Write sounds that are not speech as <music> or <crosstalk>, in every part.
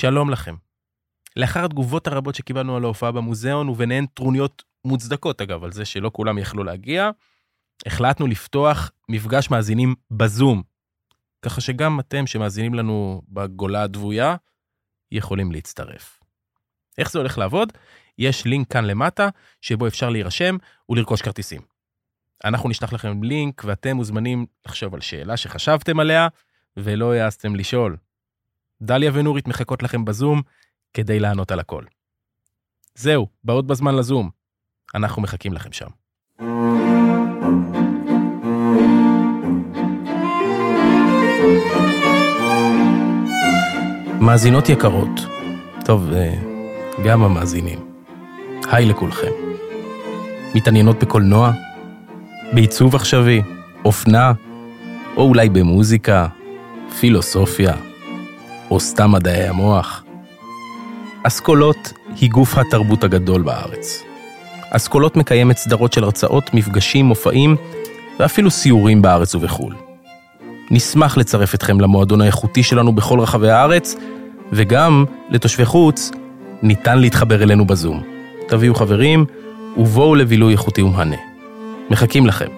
שלום לכם. לאחר התגובות הרבות שקיבלנו על ההופעה במוזיאון, וביניהן טרוניות מוצדקות אגב, על זה שלא כולם יכלו להגיע, החלטנו לפתוח מפגש מאזינים בזום, ככה שגם אתם שמאזינים לנו בגולה הדבויה, יכולים להצטרף. איך זה הולך לעבוד? יש לינק כאן למטה, שבו אפשר להירשם ולרכוש כרטיסים. אנחנו נשלח לכם לינק, ואתם מוזמנים לחשוב על שאלה שחשבתם עליה, ולא העזתם לשאול. דליה ונורית מחכות לכם בזום כדי לענות על הכל. זהו, באות בזמן לזום. אנחנו מחכים לכם שם. מאזינות יקרות, טוב, אה, גם המאזינים, היי לכולכם. מתעניינות בקולנוע? בעיצוב עכשווי? אופנה? או אולי במוזיקה? פילוסופיה? או סתם מדעי המוח? אסכולות היא גוף התרבות הגדול בארץ. אסכולות מקיימת סדרות של הרצאות, מפגשים, מופעים ואפילו סיורים בארץ ובחו"ל. נשמח לצרף אתכם למועדון האיכותי שלנו בכל רחבי הארץ, וגם לתושבי חוץ ניתן להתחבר אלינו בזום. תביאו חברים ובואו לבילוי איכותי ומהנה. מחכים לכם.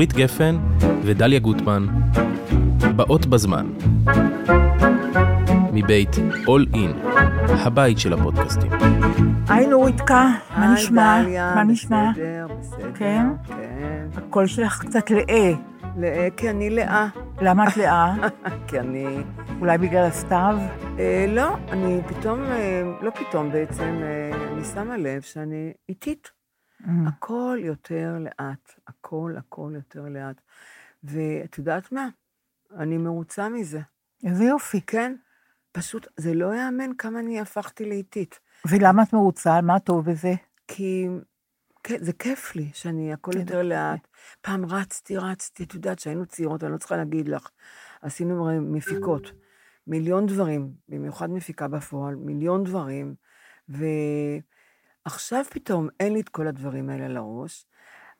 נורית גפן ודליה גוטמן באות בזמן מבית All In, הבית של הפודקאסטים. היי נוריתקה, מה נשמע? מה נשמע? כן? כן. הקול שלך קצת לאה. לאה, כי אני לאה. למה את לאה? <laughs> כי אני... אולי בגלל הסתיו? אה, לא, אני פתאום, אה, לא פתאום בעצם, אה, אני שמה לב שאני איטית. הכל יותר לאט. הכל, הכל יותר לאט. ואת יודעת מה? אני מרוצה מזה. איזה יופי. כן, פשוט, זה לא ייאמן כמה אני הפכתי לאיטית. ולמה את מרוצה? מה טוב בזה? כי כן, זה כיף לי שאני הכל כן, יותר לאט. פעם רצתי, רצתי, את יודעת שהיינו צעירות, אני לא צריכה להגיד לך. עשינו מפיקות, מיליון דברים, במיוחד מפיקה בפועל, מיליון דברים, ועכשיו פתאום אין לי את כל הדברים האלה לראש,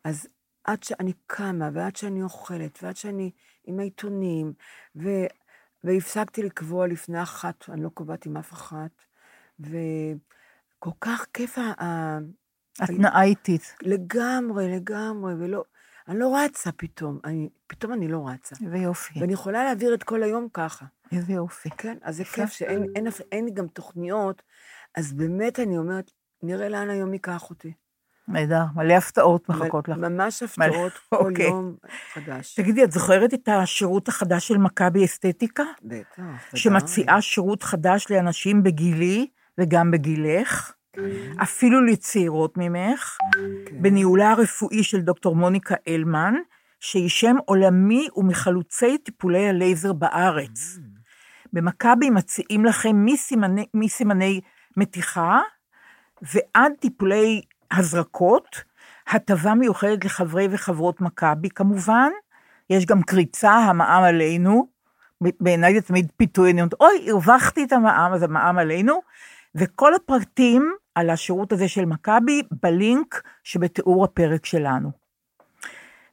אז עד שאני קמה, ועד שאני אוכלת, ועד שאני עם העיתונים, ו... והפסקתי לקבוע לפני אחת, אני לא קובעת עם אף אחת, וכל כך כיף ה... התנאה איטית. לגמרי, לגמרי, ולא, אני לא רצה פתאום, אני, פתאום אני לא רצה. איזה יופי. ואני יכולה להעביר את כל היום ככה, איזה יופי. כן? אז זה. כיף שאין אין, אין לי גם תוכניות, אז באמת אני אומרת, נראה לאן היום ייקח אותי. נהדר, מלא הפתעות מחכות לך. ממש הפתעות, <laughs> כל אוקיי. יום חדש. תגידי, את זוכרת את השירות החדש של מכבי אסתטיקה? בטח. שמציעה שירות חדש לאנשים בגילי וגם בגילך, כן, אפילו לצעירות ממך, כן. בניהולה הרפואי של דוקטור מוניקה אלמן, שהיא שם עולמי ומחלוצי טיפולי הלייזר בארץ. Mm. במכבי מציעים לכם מסימני, מסימני מתיחה ועד טיפולי הזרקות, הטבה מיוחדת לחברי וחברות מכבי כמובן, יש גם קריצה, המע"מ עלינו, בעיניי זה תמיד פיתוי, אני אומרת, אוי, הרווחתי את המע"מ, אז המע"מ עלינו, וכל הפרטים על השירות הזה של מכבי בלינק שבתיאור הפרק שלנו.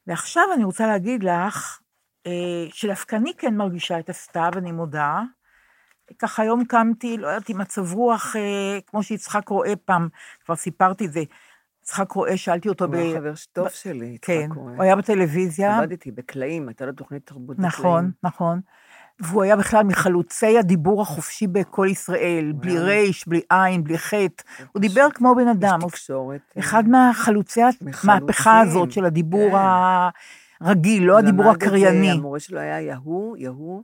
ועכשיו אני רוצה להגיד לך, אה, שדווקא אני כן מרגישה את הסתיו, אני מודה. ככה היום קמתי, לא יודעת, עם מצב רוח, אה, כמו שיצחק רואה פעם, כבר סיפרתי את זה. יצחק רואה, שאלתי אותו הוא היה חבר טוב שלי, יצחק כן, רואה. הוא היה בטלוויזיה. עבדתי בקלעים, הייתה לו תוכנית תרבות בקלעים. נכון, נכון. והוא היה בכלל מחלוצי הדיבור החופשי בכל ישראל, בלי. רייש, בלי עין, בלי חטא. הוא דיבר כמו בן אדם. הוא- תקשורת. אה, אחד מהחלוצי המהפכה הזאת של הדיבור כן. הרגיל, לא הדיבור הקרייני. המורה שלו היה יהוא, יהוא,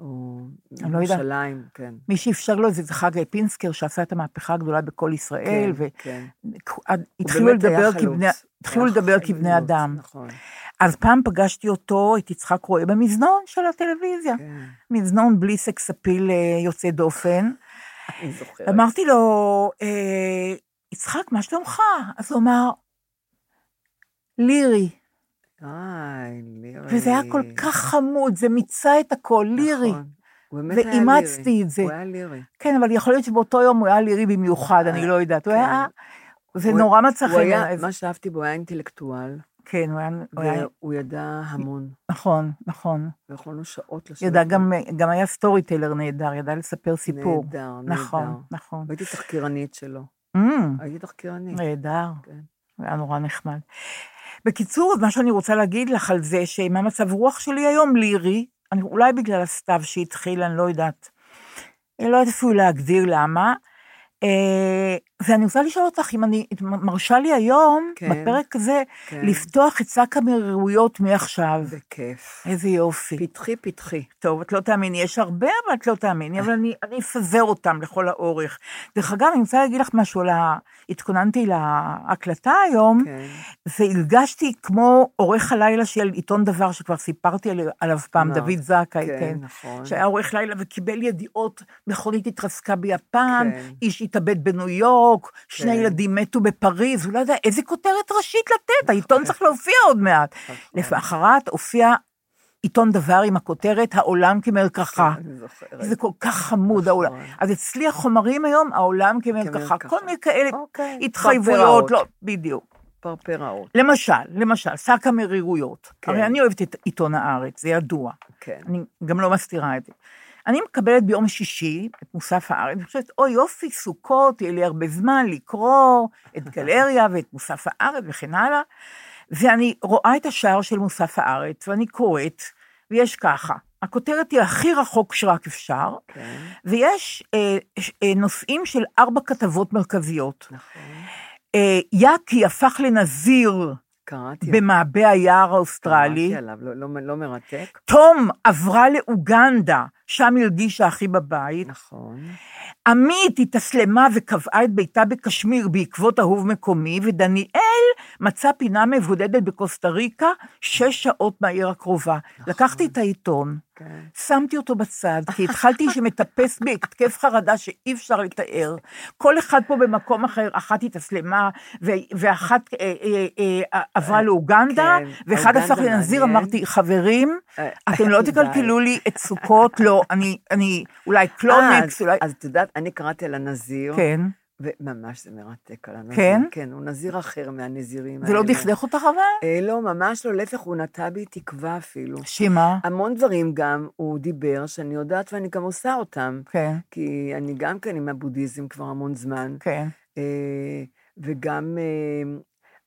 או אני לא. ירושלים, כן. מי שאפשר לו זה חגי פינסקר, שעשה את המהפכה הגדולה בכל ישראל, כן, כן. לדבר. כבני, התחילו לדבר כבני אדם. נכון, אז פעם פגשתי אותו, את יצחק רואה, במזנון של הטלוויזיה. כן. מזנון בלי סקס אפיל אה, יוצא דופן. אני זוכרת. אמרתי לו, אה, יצחק, מה שלומך? אז הוא אמר, לירי. איי, לירי. וזה היה כל כך חמוד, זה מיצה את הכל, לירי. נכון. הוא באמת היה לירי. ואימצתי את זה. הוא היה לירי. כן, אבל יכול להיות שבאותו יום הוא היה לירי במיוחד, אני לא יודעת. הוא כן. היה... זה נורא מצא חן. מה שאהבתי בו, הוא היה אינטלקטואל. כן, הוא היה... הוא ידע המון, נכון, נכון. ויכולנו שעות לשבת. ידע גם, גם היה סטורי טיילר נהדר, ידע לספר סיפור. נהדר, נכון, נהדר. נכון. והייתי תחקירנית שלו. Mm, הייתי תחקירנית. נהדר. כן. היה נורא נחמד. בקיצור, מה שאני רוצה להגיד לך על זה, שעם המצב רוח שלי היום לירי, אני, אולי בגלל הסתיו שהתחיל, אני לא יודעת. לא יודעת אפילו להגדיר למה. אה, ואני רוצה לשאול אותך אם אני מרשה לי היום, כן. בפרק הזה, כן. לפתוח את שק המרירויות מעכשיו. בכיף. איזה יופי. פתחי, פתחי. טוב, את לא תאמיני, יש הרבה, אבל את לא תאמיני, אבל אני, אני אפזר אותם לכל האורך. דרך אגב, אני רוצה להגיד לך משהו, לה... התכוננתי להקלטה היום, כן. והרגשתי כמו עורך הלילה של עיתון דבר, שכבר סיפרתי עליו- פעם, אמרת, דוד זכאי, כן, כן. נכון. שהיה עורך לילה וקיבל ידיעות, מכונית התרסקה ביפן, כן. איש התאבד בניו יורק, שני כן. ילדים מתו בפריז, הוא לא יודע איזה כותרת ראשית לתת, העיתון צריך להופיע עוד מעט. נכון. למחרת הופיע עיתון דבר עם הכותרת העולם כמרקחה. זה כל כך חמוד, העולם. נכון. אז אצלי החומרים היום, העולם כמרקחה. כל מיני כאלה אוקיי. התחייבויות. לא, בדיוק. פרפראות. למשל, למשל, שק המרירויות. כן. הרי אני אוהבת את עיתון הארץ, זה ידוע. כן. אני גם לא מסתירה את זה. אני מקבלת ביום שישי את מוסף הארץ, אני חושבת, אוי יופי, סוכות, יהיה לי הרבה זמן לקרוא את גלריה ואת מוסף הארץ וכן הלאה. ואני רואה את השער של מוסף הארץ, ואני קוראת, ויש ככה, הכותרת היא הכי רחוק שרק אפשר, כן. ויש אה, אה, נושאים של ארבע כתבות מרכזיות. נכון. אה, יאקי הפך לנזיר קראתי. במעבה היער האוסטרלי. קראתי עליו, לא- לא לא מרתק. תום עברה לאוגנדה, שם היא הרגישה הכי בבית. נכון. עמית התאסלמה וקבעה את ביתה בקשמיר בעקבות אהוב מקומי, ודניאל מצא פינה מבודדת בקוסטה ריקה, שש שעות מהעיר הקרובה. לקחתי את העיתון, כן. שמתי אותו בצד, כי התחלתי שמטפס בי התקף חרדה שאי אפשר לתאר. כל אחד פה במקום אחר, אחת התאסלמה, ואחת אה, אה, אה, עברה לאוגנדה, כן, ואחד הפך לנזיר. אמרתי, חברים, אה, אתם לא. <laughs> תקלקלו לי את סוכות, לא, אני, אני, אולי קלונקס, אה, אולי, אז את יודעת, אני קראתי על הנזיר, כן. וממש זה מרתק על הנזיר. כן? כן, הוא נזיר אחר מהנזירים זה לא האלה. דכדך אותך אבל? אה, לא, ממש לא, להפך, הוא נטע בי תקווה אפילו. שמה? המון דברים גם הוא דיבר, שאני יודעת ואני גם עושה אותם. כן, כי אני גם כן עם הבודהיזם כבר המון זמן. כן. אה, וגם אה,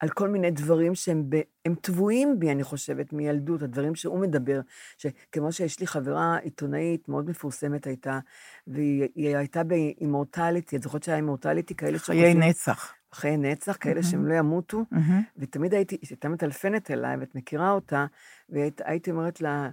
על כל מיני דברים שהם ב, הם טבועים בי, אני חושבת, מילדות, הדברים שהוא מדבר, שכמו שיש לי חברה עיתונאית מאוד מפורסמת הייתה, והיא היא הייתה באימורטליטי, את זוכרת שהיה אימורטליטי כאלה חיי נצח. חיי נצח, כאלה שהם לא ימותו, מהמם. ותמיד הייתי, היא הייתה מטלפנת אליי, ואת מכירה אותה, והייתי אומרת לה,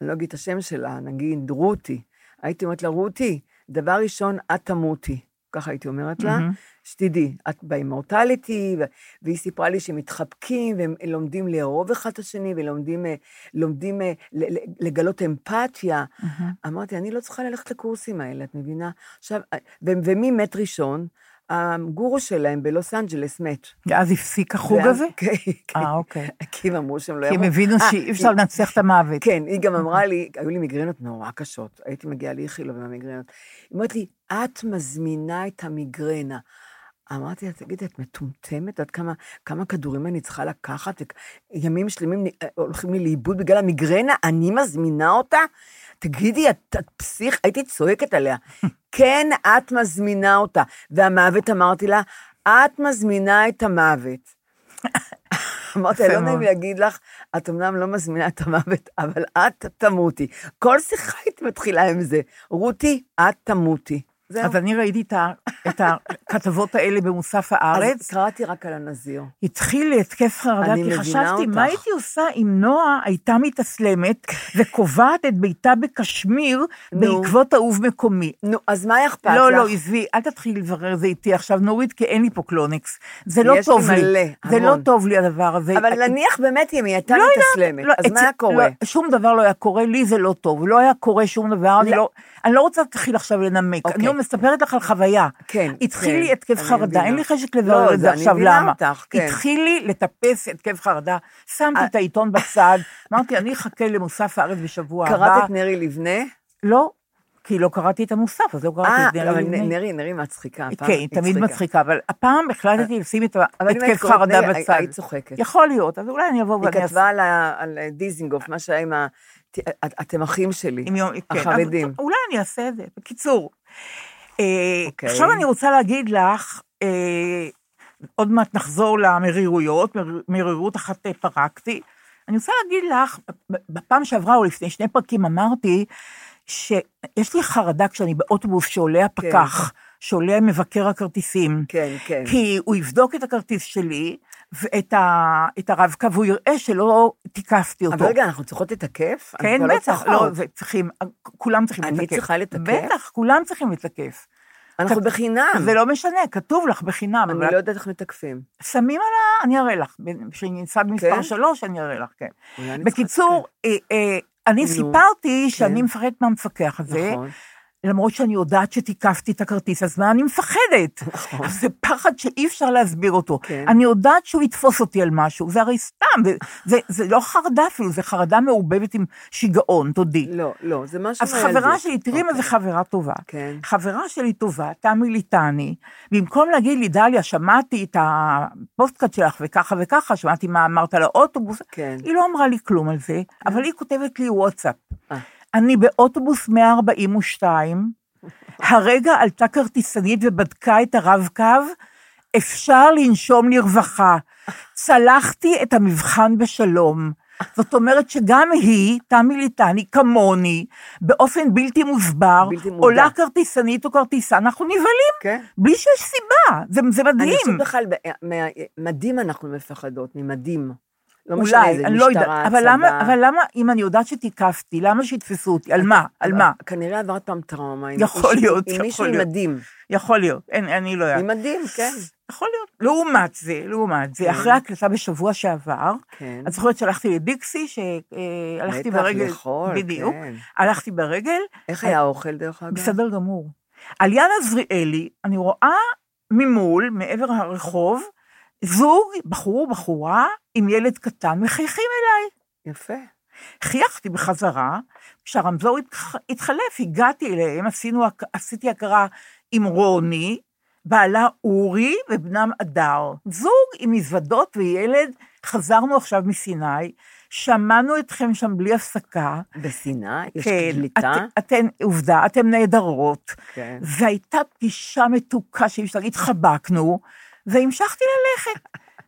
אני לא אגיד את השם שלה, נגיד רותי, הייתי אומרת לה, רותי, דבר ראשון, את תמותי. ככה הייתי אומרת לה, מהמם. שתדעי, את באימורטליטי, והיא סיפרה לי שהם מתחבקים, והם לומדים לאהוב אחד את השני, ולומדים אה, לומדים, אה, לגלות אמפתיה. מהמם. אמרתי, אני לא צריכה ללכת לקורסים האלה, את מבינה? עכשיו, אה, ו- ומי מת ראשון? הגורו שלהם בלוס אנג'לס מת. ואז הפסיק החוג הזה? <laughs> כן, כן. אה, אוקיי. כי הם אמרו שהם לא כי הם. הבינו אה, שאי אפשר לנצח את המוות. כן, היא גם אמרה לי, היו לי מיגרנות נורא קשות, הייתי מגיעה לאיכילוב עם המיגרנות. היא אומרת לי, את מזמינה את המיגרנה. אמרתי לה, תגידי, את מטומטמת? את כמה, כמה כדורים אני צריכה לקחת? וימים שלמים אה, הולכים לי לאיבוד בגלל המיגרנה? אני מזמינה אותה? תגידי, את, את פסיך? הייתי צועקת עליה. כן, את מזמינה אותה. והמוות, אמרתי לה, את מזמינה את המוות. <laughs> אמרתי, לא נעים מאוד. להגיד לך, את אמנם לא מזמינה את המוות, אבל את תמותי. כל שיחה היית מתחילה עם זה. רותי, את תמותי. זהו. אז אני ראיתי את ה- את הכתבות האלה במוסף אז הארץ. קראתי רק על הנזיר. התחיל לי התקף חרדה, כי חשבתי, אותך. מה הייתי עושה אם נועה הייתה מתאסלמת וקובעת את ביתה בקשמיר נו. בעקבות אהוב מקומי? נו, אז מה אכפת לך? לא, לא, עזבי, אל תתחילי לברר את זה איתי עכשיו, נורית, כי אין לי פה קלונקס. זה לא טוב לי. מלא, זה לא המון. טוב לי הדבר הזה. אבל נניח באמת אם היא הייתה לא מתאסלמת, לא, אז מה אצל- היה קורה? לא, שום דבר לא היה קורה, לי זה לא טוב, לא היה קורה שום דבר, אני לא. לא, אני לא רוצה להתחיל עכשיו לנמק, אוקיי. אני מספרת לך על חוויה. כן, התחיל כן, לי התקף חרדה. אין לי חשק לא, לברר את זה עכשיו, למה? אותך, כן. התחיל לי לטפס התקף חרדה, שמתי אה. את העיתון בצד, אמרתי, אני אחכה למוסף הארץ בשבוע הבא. קראת את נרי לבנה? לא, כי לא קראתי את המוסף, אז לא קראתי אה, את אבל נרי. נ- נרי, נרי מצחיקה. הפעם כן, היא תמיד צחיקה. מצחיקה, אבל הפעם החלטתי לשים את אבל אם התקף חרדה בצד. היית צוחקת. יכול להיות, אז אולי אני אבוא היא ואני כתבה על ה- על דיזינגוף, מה שהיה עם ה... אתם אחים שלי, יום, כן, החרדים. אז אולי אני אעשה את זה. בקיצור, אה, אוקיי. עכשיו אני רוצה להגיד לך, אה, עוד מעט נחזור למרירויות, מר- מרירות אחת אה, פרקתי. אני רוצה להגיד לך, בפעם שעברה, או לפני שני פרקים, אמרתי שיש לי חרדה כשאני באוטובוס שעולה הפקח, שעולה מבקר הכרטיסים. כן, כן. כי הוא יבדוק את הכרטיס שלי ואת ה- את הרב-קו, והוא יראה שלא תיקפתי אותו. אבל רגע, אנחנו צריכות לתקף? אני כן, לא בטח, לא, עוד. וצריכים, כולם צריכים אני לתקף. צריכה לתקף? בטח, כולם צריכים לתקף. אנחנו בחינם. זה לא משנה, כתוב לך בחינם, אני אבל לא יודעת איך מתקפים. שמים על ה... אני אראה לך, כשאני ניסע במספר כן? שלוש, אני אראה לך, כן. אני בקיצור, אה, אה, אני נו, סיפרתי שאני כן. מפחדת מהמפקח הזה, נכון. למרות שאני יודעת שתיקפתי את הכרטיס, אז מה אני מפחדת? נכון. זה פחד שאי אפשר להסביר אותו. כן. אני יודעת שהוא יתפוס אותי על משהו, זה הרי סתם, זה, זה, זה לא חרדה אפילו, זה חרדה מעורבבת עם שיגעון, תודי. לא, לא, זה משהו אז חברה. שלי, תראי מה זה אוקיי. חברה טובה. כן. חברה שלי טובה, תמי ליטני, במקום להגיד לי, דליה, שמעתי את הפוסטקאט שלך וככה וככה, שמעתי מה אמרת על האוטובוס, כן. היא לא אמרה לי כלום על זה, אבל היא כותבת לי וואטסאפ. אה. אני באוטובוס 142, הרגע עלתה כרטיסנית ובדקה את הרב-קו, אפשר לנשום לרווחה. צלחתי את המבחן בשלום. זאת אומרת שגם היא, תמי ליטני, כמוני, באופן בלתי מוסבר, בלתי מודע. עולה כרטיסנית או כרטיסה, אנחנו נבהלים, כן. בלי שיש סיבה, זה, זה אני מדהים. חושבת בכלל, ממדים אנחנו מפחדות, ממדים. לא משנה, אולי, זה אני לא משטרה, יודעת, אבל צבא. למה, אבל למה, אם אני יודעת שתיקפתי, למה שיתפסו אותי? על מה? על מה? כנראה עברת פעם טראומה. יכול מישהו- להיות, עם יכול מישהו עם להיות. מדים. יכול להיות, אין, אני לא יודעת. עם מדים, כן. יכול להיות. לעומת זה, לעומת זה, כן. אחרי ההקלטה בשבוע שעבר, כן. את זוכרת שהלכתי לדיקסי, שהלכתי בטח, ברגל, לאכול, בדיוק, כן. הלכתי ברגל, איך היה האוכל, דרך אגב? בסדר גמור. על יד עזריאלי, אני רואה ממול, מעבר הרחוב, זוג, בחור, בחורה, עם ילד קטן, מחייכים אליי. יפה. חייכתי בחזרה, כשהרמזור התח- התחלף, הגעתי אליהם, עשינו, עשיתי הכרה עם רוני, בעלה אורי ובנם אדר. זוג עם מזוודות וילד, חזרנו עכשיו מסיני, שמענו אתכם שם בלי הפסקה. בסיני? יש כן, קליטה? את, אתן, עובדה, אתן נהדרות. כן. והייתה פגישה מתוקה שאי אפשר, התחבקנו, והמשכתי ללכת.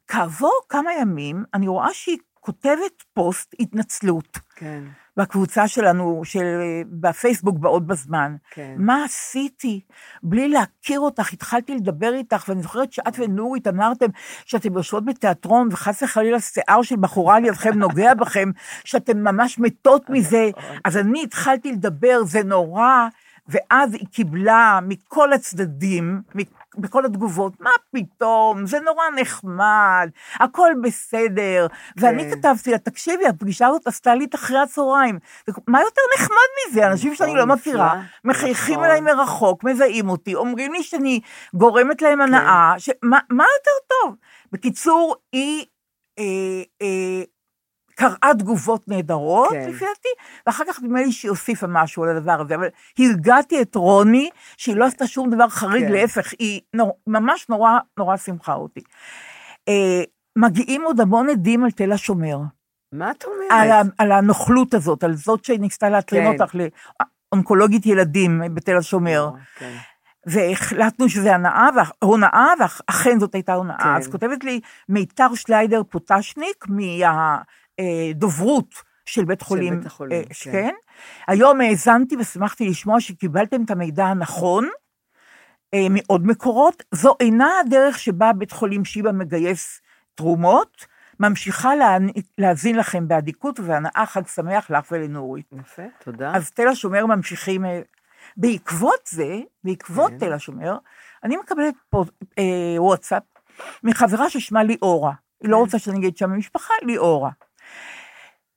כעבור כמה ימים, אני רואה שהיא כותבת פוסט התנצלות. כן. בקבוצה שלנו, של, בפייסבוק בעוד בזמן. כן. מה עשיתי? בלי להכיר אותך, התחלתי לדבר איתך, ואני זוכרת שאת ונורית אמרתם שאתם יושבות בתיאטרון, וחס וחלילה שיער של בחורה לידכם נוגע <laughs> בכם, שאתם ממש מתות מזה. אז אני התחלתי לדבר, זה נורא, ואז היא קיבלה מכל הצדדים, בכל התגובות, מה פתאום, זה נורא נחמד, הכל בסדר. ואני כן. כתבתי לה, תקשיבי, הפגישה הזאת עשתה לי את אחרי הצהריים. מה יותר נחמד מזה? אנשים שאני לא נכון, מכירה, מחייכים נכון. אליי מרחוק, מזהים אותי, אומרים לי שאני גורמת כן. להם הנאה, ש- מה מה יותר טוב? בקיצור, היא אה, אה, קראה תגובות נהדרות, כן. לפי דעתי, ואחר כך נדמה לי שהיא הוסיפה משהו על הדבר הזה, אבל הרגעתי את רוני, שהיא לא עשתה שום דבר חריג, כן. להפך, היא נור, ממש נורא נורא שמחה אותי. אה, מגיעים עוד המון עדים על תל השומר. מה את אומרת? על, ה, על הנוכלות הזאת, על זאת שניסתה להטריד כן. אותך לאונקולוגית ילדים בתל השומר. כן. והחלטנו שזה הנאה, הונאה, ואכן זאת הייתה הונאה. כן. אז כותבת לי מיתר שליידר פוטשניק מהדוברות של בית חולים. בית החולים, אה, כן. כן. היום האזנתי ושמחתי לשמוע שקיבלתם את המידע הנכון. אה, מעוד מקורות, זו אינה הדרך שבה בית חולים שיבא מגייס תרומות, ממשיכה לה, להאזין לכם באדיקות ובהנאה חג שמח לך ולנורית. יפה, תודה. אז תל השומר ממשיכים, אה, בעקבות זה, בעקבות כן. תל השומר, אני מקבלת פה אה, וואטסאפ מחברה ששמה ליאורה, היא לא כן. רוצה שאני אגיד שם המשפחה, ליאורה.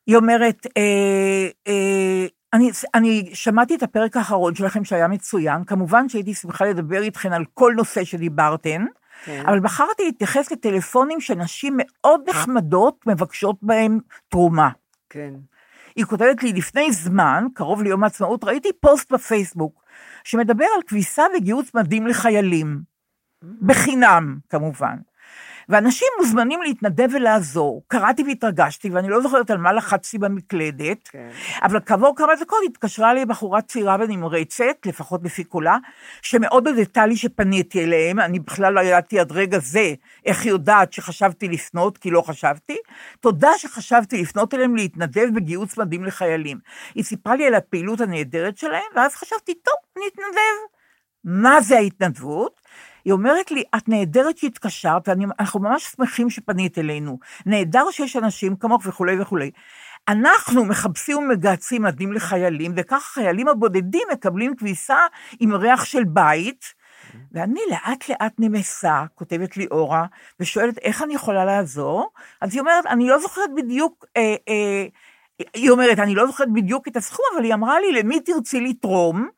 היא אומרת, אה, אה, אני, אני שמעתי את הפרק האחרון שלכם שהיה מצוין, כמובן שהייתי שמחה לדבר איתכן על כל נושא שדיברתן, כן. אבל בחרתי להתייחס לטלפונים שנשים מאוד נחמדות מבקשות בהם תרומה. כן. היא כותבת לי, לפני זמן, קרוב ליום העצמאות, ראיתי פוסט בפייסבוק, שמדבר על כביסה וגיוס מדים לחיילים. בחינם, כמובן. ואנשים מוזמנים להתנדב ולעזור. קראתי והתרגשתי, ואני לא זוכרת על מה לחצתי במקלדת, כן. אבל כעבור כמה דקות התקשרה לי בחורה צעירה ונמרצת, לפחות לפי קולה, שמאוד הודתה לי שפניתי אליהם, אני בכלל לא ידעתי עד רגע זה איך היא יודעת שחשבתי לפנות, כי לא חשבתי. תודה שחשבתי לפנות אליהם להתנדב בגיוס מדים לחיילים. היא סיפרה לי על הפעילות הנהדרת שלהם, ואז חשבתי, טוב, נתנדב. מה זה ההתנדבות? היא אומרת לי, את נהדרת שהתקשרת, ואנחנו ממש שמחים שפנית אלינו. נהדר שיש אנשים כמוך וכולי וכולי. אנחנו מחפשים ומגהצים מדים לחיילים, וכך החיילים הבודדים מקבלים כביסה עם ריח של בית, ואני לאט לאט נמסה, כותבת לי אורה, ושואלת איך אני יכולה לעזור, אז היא אומרת, אני לא זוכרת בדיוק, אה, אה, היא אומרת, אני לא זוכרת בדיוק את הסכום, אבל היא אמרה לי, למי תרצי לתרום?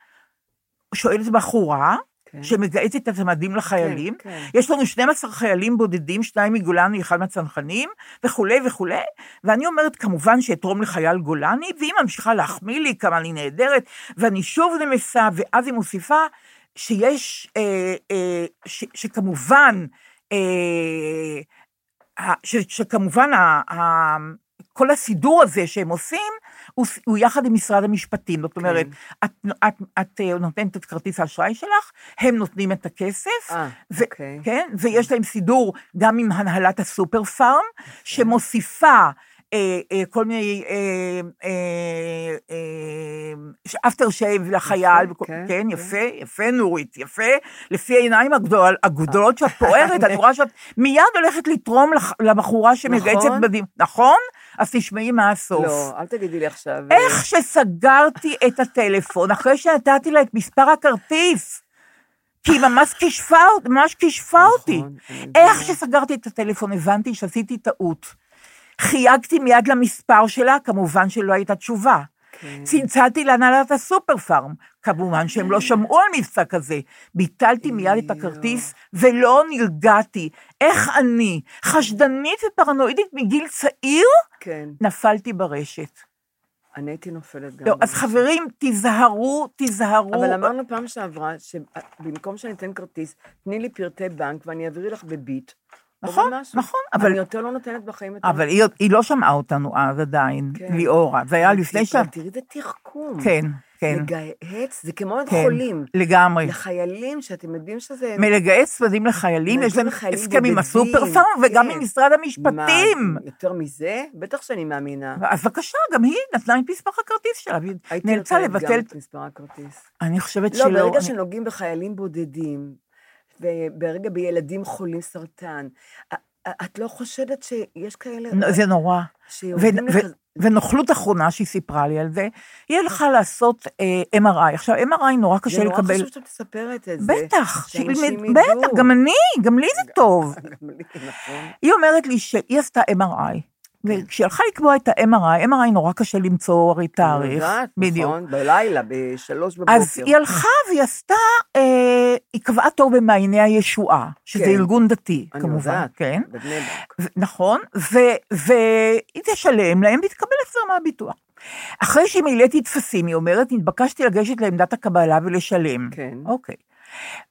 שואלת בחורה, כן. שמגייסת את המדים לחיילים. כן, כן. יש לנו 12 חיילים בודדים, שניים מגולני, אחד מהצנחנים, וכולי וכולי, ואני אומרת, כמובן שאתרום לחייל גולני, והיא ממשיכה להחמיא לי כמה אני נהדרת, ואני שוב נמסה, ואז היא מוסיפה שיש, אה, אה, ש, שכמובן, אה, ש, שכמובן, ה, ה, כל הסידור הזה שהם עושים, הוא, הוא יחד עם משרד המשפטים. זאת אומרת, את, את, את אה, נותנת את כרטיס האשראי שלך, הם נותנים את הכסף, אה, ו- אוקיי. כן, ויש להם סידור גם עם הנהלת הסופר פארם, שמוסיפה אה, אה, כל מיני אפטר שייב לחייל, כן, כן, כן. יפה, יפה נורית, יפה, לפי העיניים הגדול- הגדולות שאת פוערת, אני רואה שאת מיד הולכת לתרום לבחורה שמגייסת נכון. בדים, נכון? אז תשמעי מה הסוף. לא, אל תגידי לי עכשיו. איך שסגרתי את הטלפון, אחרי שנתתי לה את מספר הכרטיס, כי היא ממש כישפה, ממש כישפה אותי. נכון, איך. שסגרתי את הטלפון, הבנתי שעשיתי טעות. חייגתי מיד למספר שלה, כמובן שלא הייתה תשובה. כן. צלצלתי להנהלת הסופר פארם, כמובן שהם לא שמעו על מבצע כזה. ביטלתי מיד את הכרטיס ולא נרגעתי. איך אני, חשדנית ופרנואידית מגיל צעיר, כן, נפלתי ברשת. אני הייתי נופלת גם. לא, אז. חברים, תיזהרו, תיזהרו. אבל אמרנו פעם שעברה, שבמקום שאני אתן כרטיס, תני לי פרטי בנק ואני אעביר לך בביט. נכון. נכון, אבל- אני יותר לא נותנת בחיים את ה... אבל היא, היא לא שמעה אותנו אז עדיין, כן. ליאורה. זה היה לפני ש... תראי, איזה תחכום. כן, כן, לגהץ, זה כמו כן, חולים. לגמרי. לחיילים, שאתם יודעים שזה... מלגייס צוותים לחיילים, יש להם הסכם עם הסופר פארם וגם כן. עם משרד המשפטים. מה, יותר מזה? בטח שאני מאמינה. אז בבקשה, גם היא נתנה את מספר הכרטיס שלה, והיא הייתי נאלצה נותנת לבטל... גם את מספר הכרטיס. אני חושבת לא, שלא. ברגע אני- שנוגעים בחיילים בודדים, וברגע בילדים חולים סרטן, את לא חושדת שיש כאלה... זה נורא. שיורדים לך... ונוכלות אחרונה שהיא סיפרה לי על זה, היא הלכה לעשות אה, MRI. עכשיו, MRI נורא קשה זה נורא לקבל. חשוב שאת מספרת את זה. בטח. בטח, גם אני, גם לי זה טוב. <laughs> גם לי, נכון. היא אומרת לי שהיא עשתה MRI, וכשהיא הלכה לקבוע את ה-MRI, MRI נורא קשה למצוא הרי תאריך. יודעת, בדיוק. נכון, בלילה, בשלוש בבוקר. אז היא הלכה והיא עשתה, אה, היא קבעה תור במעייני הישועה, שזה כן. ארגון דתי, אני כמובן, יודעת, כן. בבני ברק. ו- נכון, והיא תשלם להם ותקבל החזר מהביטוח. אחרי שמילאתי טפסים, היא אומרת, נתבקשתי לגשת לעמדת הקבלה ולשלם. כן. אוקיי.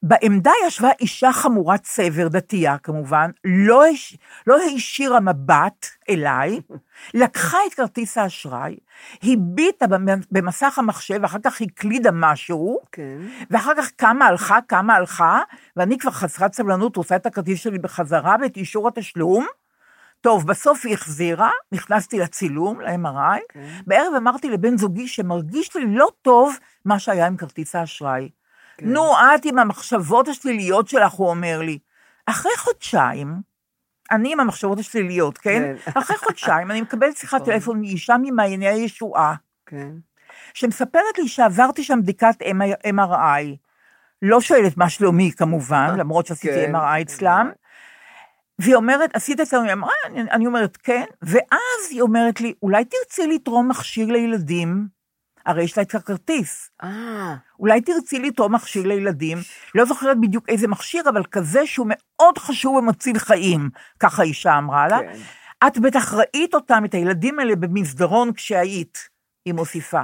בעמדה ישבה אישה חמורת סבר, דתייה כמובן, לא, הש... לא הישירה מבט אליי, <laughs> לקחה את כרטיס האשראי, הביטה במ- במסך המחשב, אחר כך הקלידה משהו, כן. ואחר כך כמה הלכה, כמה הלכה, ואני כבר חסרת סבלנות, רוצה את הכרטיס שלי בחזרה ואת אישור התשלום. טוב, בסוף היא החזירה, נכנסתי לצילום, ל-MRI, כן. בערב אמרתי לבן זוגי שמרגיש לי לא טוב מה שהיה עם כרטיס האשראי. כן. נו, את עם המחשבות השליליות שלך, הוא אומר לי. אחרי חודשיים, אני עם המחשבות השליליות, כן? כן. <laughs> אחרי חודשיים אני מקבלת שיחת טלפון מאישה ממעייני הישועה, כן. שמספרת לי שעברתי שם בדיקת MRI. לא שואלת מה שלומי כמובן, <laughs> למרות שעשיתי כן, MRI אצלם. והיא אומרת, עשית אצלנו MRI? אני, אני אומרת, כן. ואז היא אומרת לי, אולי תרצי לתרום מכשיר לילדים? הרי יש לה את הכרטיס. אה, אולי תרצי לתרום מכשיר לילדים, לא זוכרת בדיוק איזה מכשיר, אבל כזה שהוא מאוד חשוב ומציל חיים, ככה האישה אמרה לה. כן. את בטח ראית אותם, את הילדים האלה, במסדרון כשהיית. היא מוסיפה,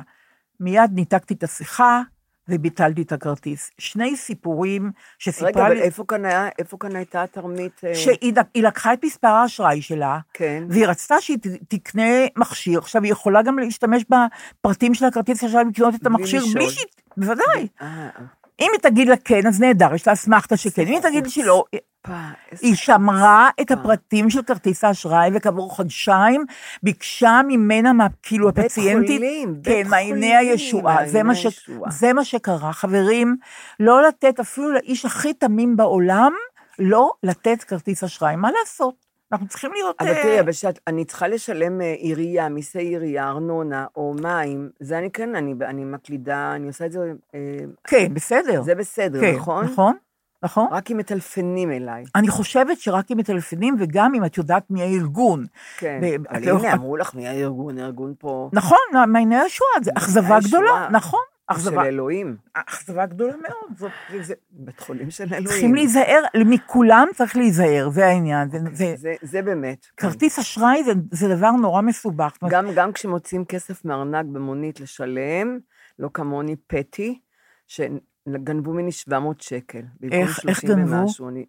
מיד ניתקתי את השיחה וביטלתי את הכרטיס. שני סיפורים רגע, שסיפרה אבל לי, איפה כאן היה, איפה כאן הייתה התרמית? אה, שהיא היא לקחה את מספר האשראי שלה, כן. והיא רצתה שהיא תקנה מכשיר. עכשיו, היא יכולה גם להשתמש בפרטים של הכרטיס עכשיו לקנות את המכשיר. בלי שהיא... בוודאי. אה, אם היא תגיד לה כן, אז נהדר, יש לה אסמכתה שכן. אם היא תגיד שלא, פה, איזה- היא שמרה את אה. הפרטים של כרטיס האשראי, וכעבור חודשיים ביקשה ממנה, מה, כאילו הפציינטית, כן, מעייני הישועה. זה מה, ש... זה מה שקרה. חברים, לא לתת אפילו לאיש הכי תמים בעולם, לא לתת כרטיס אשראי. מה לעשות? אנחנו צריכים להיות... אבל אה, תראי, אבל שאת, אני צריכה לשלם אה, עירייה, מיסי עירייה, ארנונה או מים, זה אני כן, אני, אני מקלידה, אני עושה את זה, אה, כן, בסדר. זה בסדר, כן, נכון? נכון, נכון. רק אם מטלפנים אליי. אני חושבת שרק אם מטלפנים, וגם אם את יודעת מי הארגון. כן, אבל לא- הנה, אמרו לך מי הארגון, הארגון פה, נכון, מעייני הישועה, זה אכזבה. גדולה, נכון, של אכזבה. אלוהים, אכזבה גדולה מאוד. זאת, זה, בית חולים של אלוהים. צריכים להיזהר, מכולם צריך להיזהר, זה העניין. זה, זה, זה, זה באמת. כן. כרטיס אשראי זה, זה דבר נורא מסובך. גם, גם כשמוצאים כסף מארנק במונית לשלם, לא כמוני פטי, שגנבו ממני 700 שקל. איך- איך 30 גנבו? ומשהו, אני,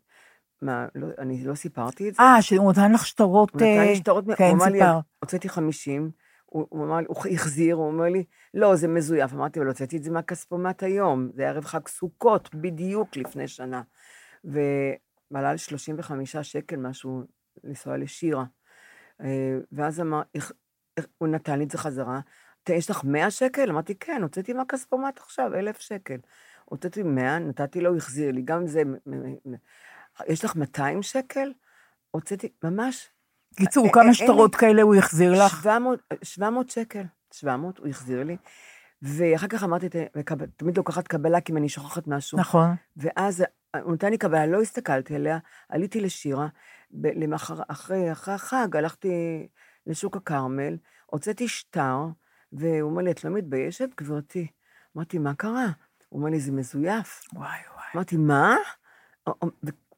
מה, לא, אני לא סיפרתי את זה? אה, שהוא נתן לך שטרות... הוא נתן אה, לי שטרות, כן, הוא אמר לי. הוצאתי 50, הוא, הוא אמר לי, הוא החזיר, הוא אומר לי, לא, זה מזויף. אמרתי, אבל הוצאתי את זה מהכספומט היום, זה ערב חג סוכות, בדיוק לפני שנה. ועלה לי 35 שקל משהו לנסוע לשירה. אה, ואז אמר, הוא נתן לי את זה חזרה, "ת- יש לך 100 שקל? אמרתי, כן, הוצאתי מהכספומט עכשיו, 1,000 שקל. הוצאתי 100, נתתי לו, החזיר לי, גם זה, יש לך 200 שקל? הוצאתי, ממש, קיצור, אה, כמה אין שטרות כאלה הוא החזיר לך? 700, 700 שקל, 700, הוא החזיר לי. ואחר כך אמרתי, "ת- מקב- תמיד לוקחת קבלה, כי אם אני שוכחת משהו. נכון. ואז הוא נתן לי קבלה, לא הסתכלתי עליה, עליתי לשירה, למחר, אחרי, אחרי החג הלכתי לשוק הכרמל, הוצאתי שטר, והוא אומר לי, את לא מתביישת, גברתי? אמרתי, מה קרה? הוא אומר לי, זה מזויף. וואי וואי. אמרתי, מה?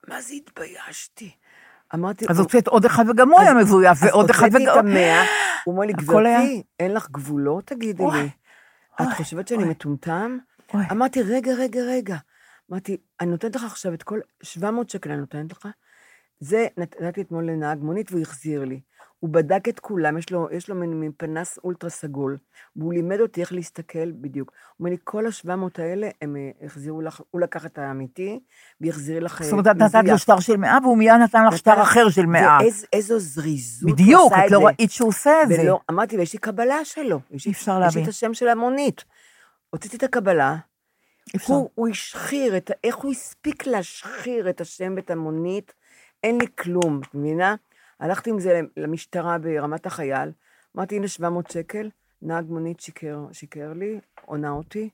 מה זה התביישתי? אמרתי, אז הוצאת עוד אחד וגם הוא היה מזויף, ועוד אחד אז הוצאתי את וגם... המאה, הוא אומר לי, גברתי, אין לך גבולות, תגידי לי. את חושבת שאני. מטומטם? אמרתי, רגע, רגע, רגע. אמרתי, אני נותנת לך עכשיו את כל 700 שקל, אני נותנת לך. זה נתתי אתמול לנהג מונית והוא החזיר לי. הוא בדק את כולם, יש לו, יש לו מין, מין פנס אולטרה סגול, והוא לימד אותי איך להסתכל בדיוק. הוא אומר לי, כל ה-700 האלה, הם אה, החזירו לך, הוא לקח את האמיתי, והחזיר לך אה, זאת אומרת, את נתת לו. שטר של מאה, והוא מיד נתן לך שטר אחר של מאה. איזו זריזות בדיוק, את לא. ראית שהוא עושה את זה. ולא, אמרתי, ויש לי קבלה שלו. אי אפשר יש לי להבין. את השם של המונית. הוצאתי את הקבלה, אפשר. הוא, הוא השחיר, את, איך הוא הספיק להשחיר את השם ואת המונית, אין לי כלום, את מבינה? הלכתי עם זה למשטרה ברמת החייל, אמרתי, הנה 700 שקל, נהג מונית שיקר, שיקר לי, עונה אותי,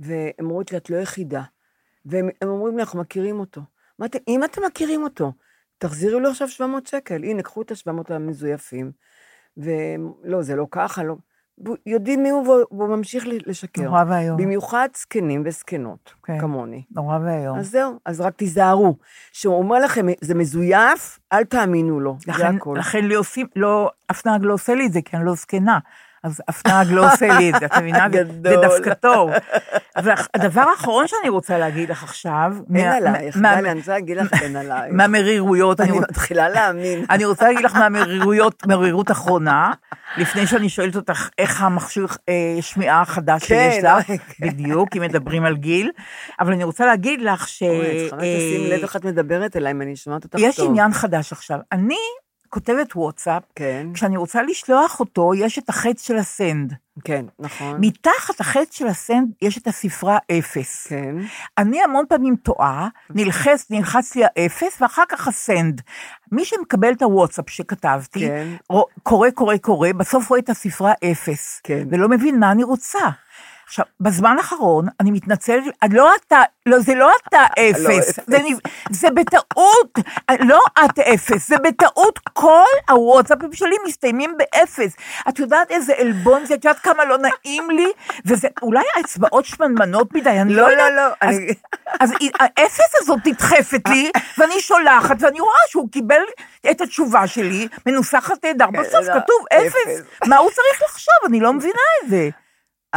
והם אמרו לי, את לא יחידה. והם הם אומרים לי, אנחנו מכירים אותו. אמרתי, אם אתם מכירים אותו, תחזירו לו עכשיו 700 שקל. הנה, קחו את ה-700 המזויפים. ולא, זה לא ככה, לא. יודעים מי הוא והוא- ממשיך לשקר. נורא ואיום. במיוחד זקנים וזקנות, כן. כמוני. נורא ואיום. אז זהו, אז רק תיזהרו. כשהוא אומר לכם, זה מזויף, אל תאמינו לו, זה לכן, הכול. לכן לי עושים, לא, אף נהג לא עושה לי את זה, כי אני לא זקנה. אז אף נהג לא עושה לי את זה, את מבינה? זה- זה גדול. דווקא טוב. אבל הדבר האחרון שאני רוצה להגיד לך עכשיו, אין מה- עלייך, מה- דליה, אני רוצה להגיד לך, אין עלייך. מהמרירויות, אני מתחילה להאמין. אני רוצה להגיד לך מהמרירויות, מרירות אחרונה, לפני שאני שואלת אותך איך המכשיר אה, שמיעה החדש כן, שיש לך, כן. בדיוק, אם מדברים על גיל, אבל אני רוצה להגיד לך ש... אוי, את צריכה לשים אה, לב איך את מדברת אליי, אם אני שומעת אותך יש טוב. עניין חדש עכשיו. אני כותבת וואטסאפ, כן, כשאני רוצה לשלוח אותו, יש את החץ של הסנד. כן, נכון. מתחת החץ של הסנד יש את הספרה אפס. כן, אני המון פעמים טועה, נלחץ, נלחץ לי האפס, ואחר כך ה send. מי שמקבל את הוואטסאפ שכתבתי, כן. קורא, קורא, קורא, בסוף רואה את הספרה אפס. כן. ולא מבין מה אני רוצה. עכשיו, בזמן האחרון, אני מתנצלת, לא אתה, לא, זה לא אתה אפס, אפס. זה, בטעות, לא את אפס, זה בטעות כל הוואטסאפים שלי מסתיימים באפס. את יודעת איזה עלבון זה, את יודעת כמה לא נעים לי, וזה אולי האצבעות שמנמנות מדי, אני לא לא, יודעת. לא, לא, אני- אז האפס הזאת נדחפת לי, ואני שולחת, ואני רואה שהוא קיבל את התשובה שלי, מנוסחת נהדר, בסוף לא, כתוב. אפס. מה הוא צריך לחשוב? אני לא מבינה את זה.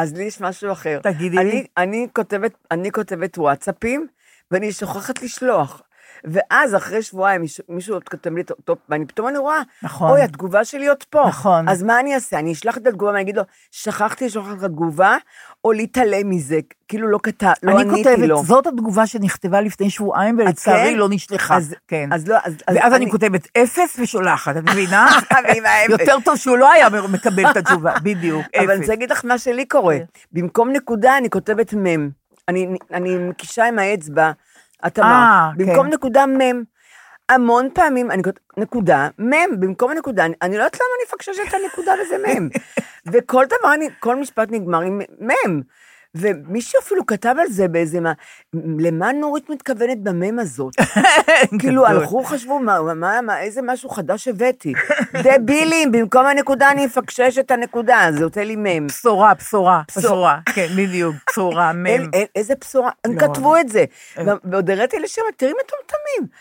אז לי יש משהו אחר. תגידי אני, לי. אני כותבת, אני כותבת וואטסאפים, ואני שוכחת לשלוח. ואז אחרי שבועיים מישהו- עוד כותב לי, טוב, ואני פתאום אני רואה, נכון. אוי, התגובה שלי עוד פה. נכון. אז מה אני אעשה? אני אשלח את התגובה ואני אגיד לו, שכחתי לשלוח לך תגובה, או להתעלם מזה, כאילו לא כתב, לא אני עניתי כותבת, לו. זאת התגובה שנכתבה לפני שבועיים, ולצערי כן? לא נשלחה. אז- כן. אז לא, אז- אז ואז אני אני- כותבת אפס ושולחת, את מבינה? <laughs> יותר טוב שהוא לא היה מקבל את התשובה, <laughs> בדיוק, אבל אני אפס. רוצה להגיד לך מה שלי קורה. כן. במקום נקודה, אני כותבת מם. אני, אני מקישה עם האצבע, את אה, אמרת. במקום כן. נקודה מם. המון פעמים אני נקודה, מם, במקום הנקודה, אני, אני לא יודעת למה אני מפקששת את הנקודה וזה מם. <laughs> וכל דבר, אני, כל משפט נגמר עם מם. ומישהו אפילו כתב על זה באיזה מה, למה נורית מתכוונת במם הזאת? <laughs> כאילו. הלכו, חשבו, מה, מה, מה, איזה משהו חדש הבאתי. דבילים, במקום הנקודה אני אפקשש את הנקודה, זה יוצא לי מם. בשורה, בשורה, בשורה. כן, בדיוק, בשורה, <laughs> מם. איזה בשורה, הם לא, כתבו את זה. ו- ועוד הראיתי לשם, תראי מטומטמים.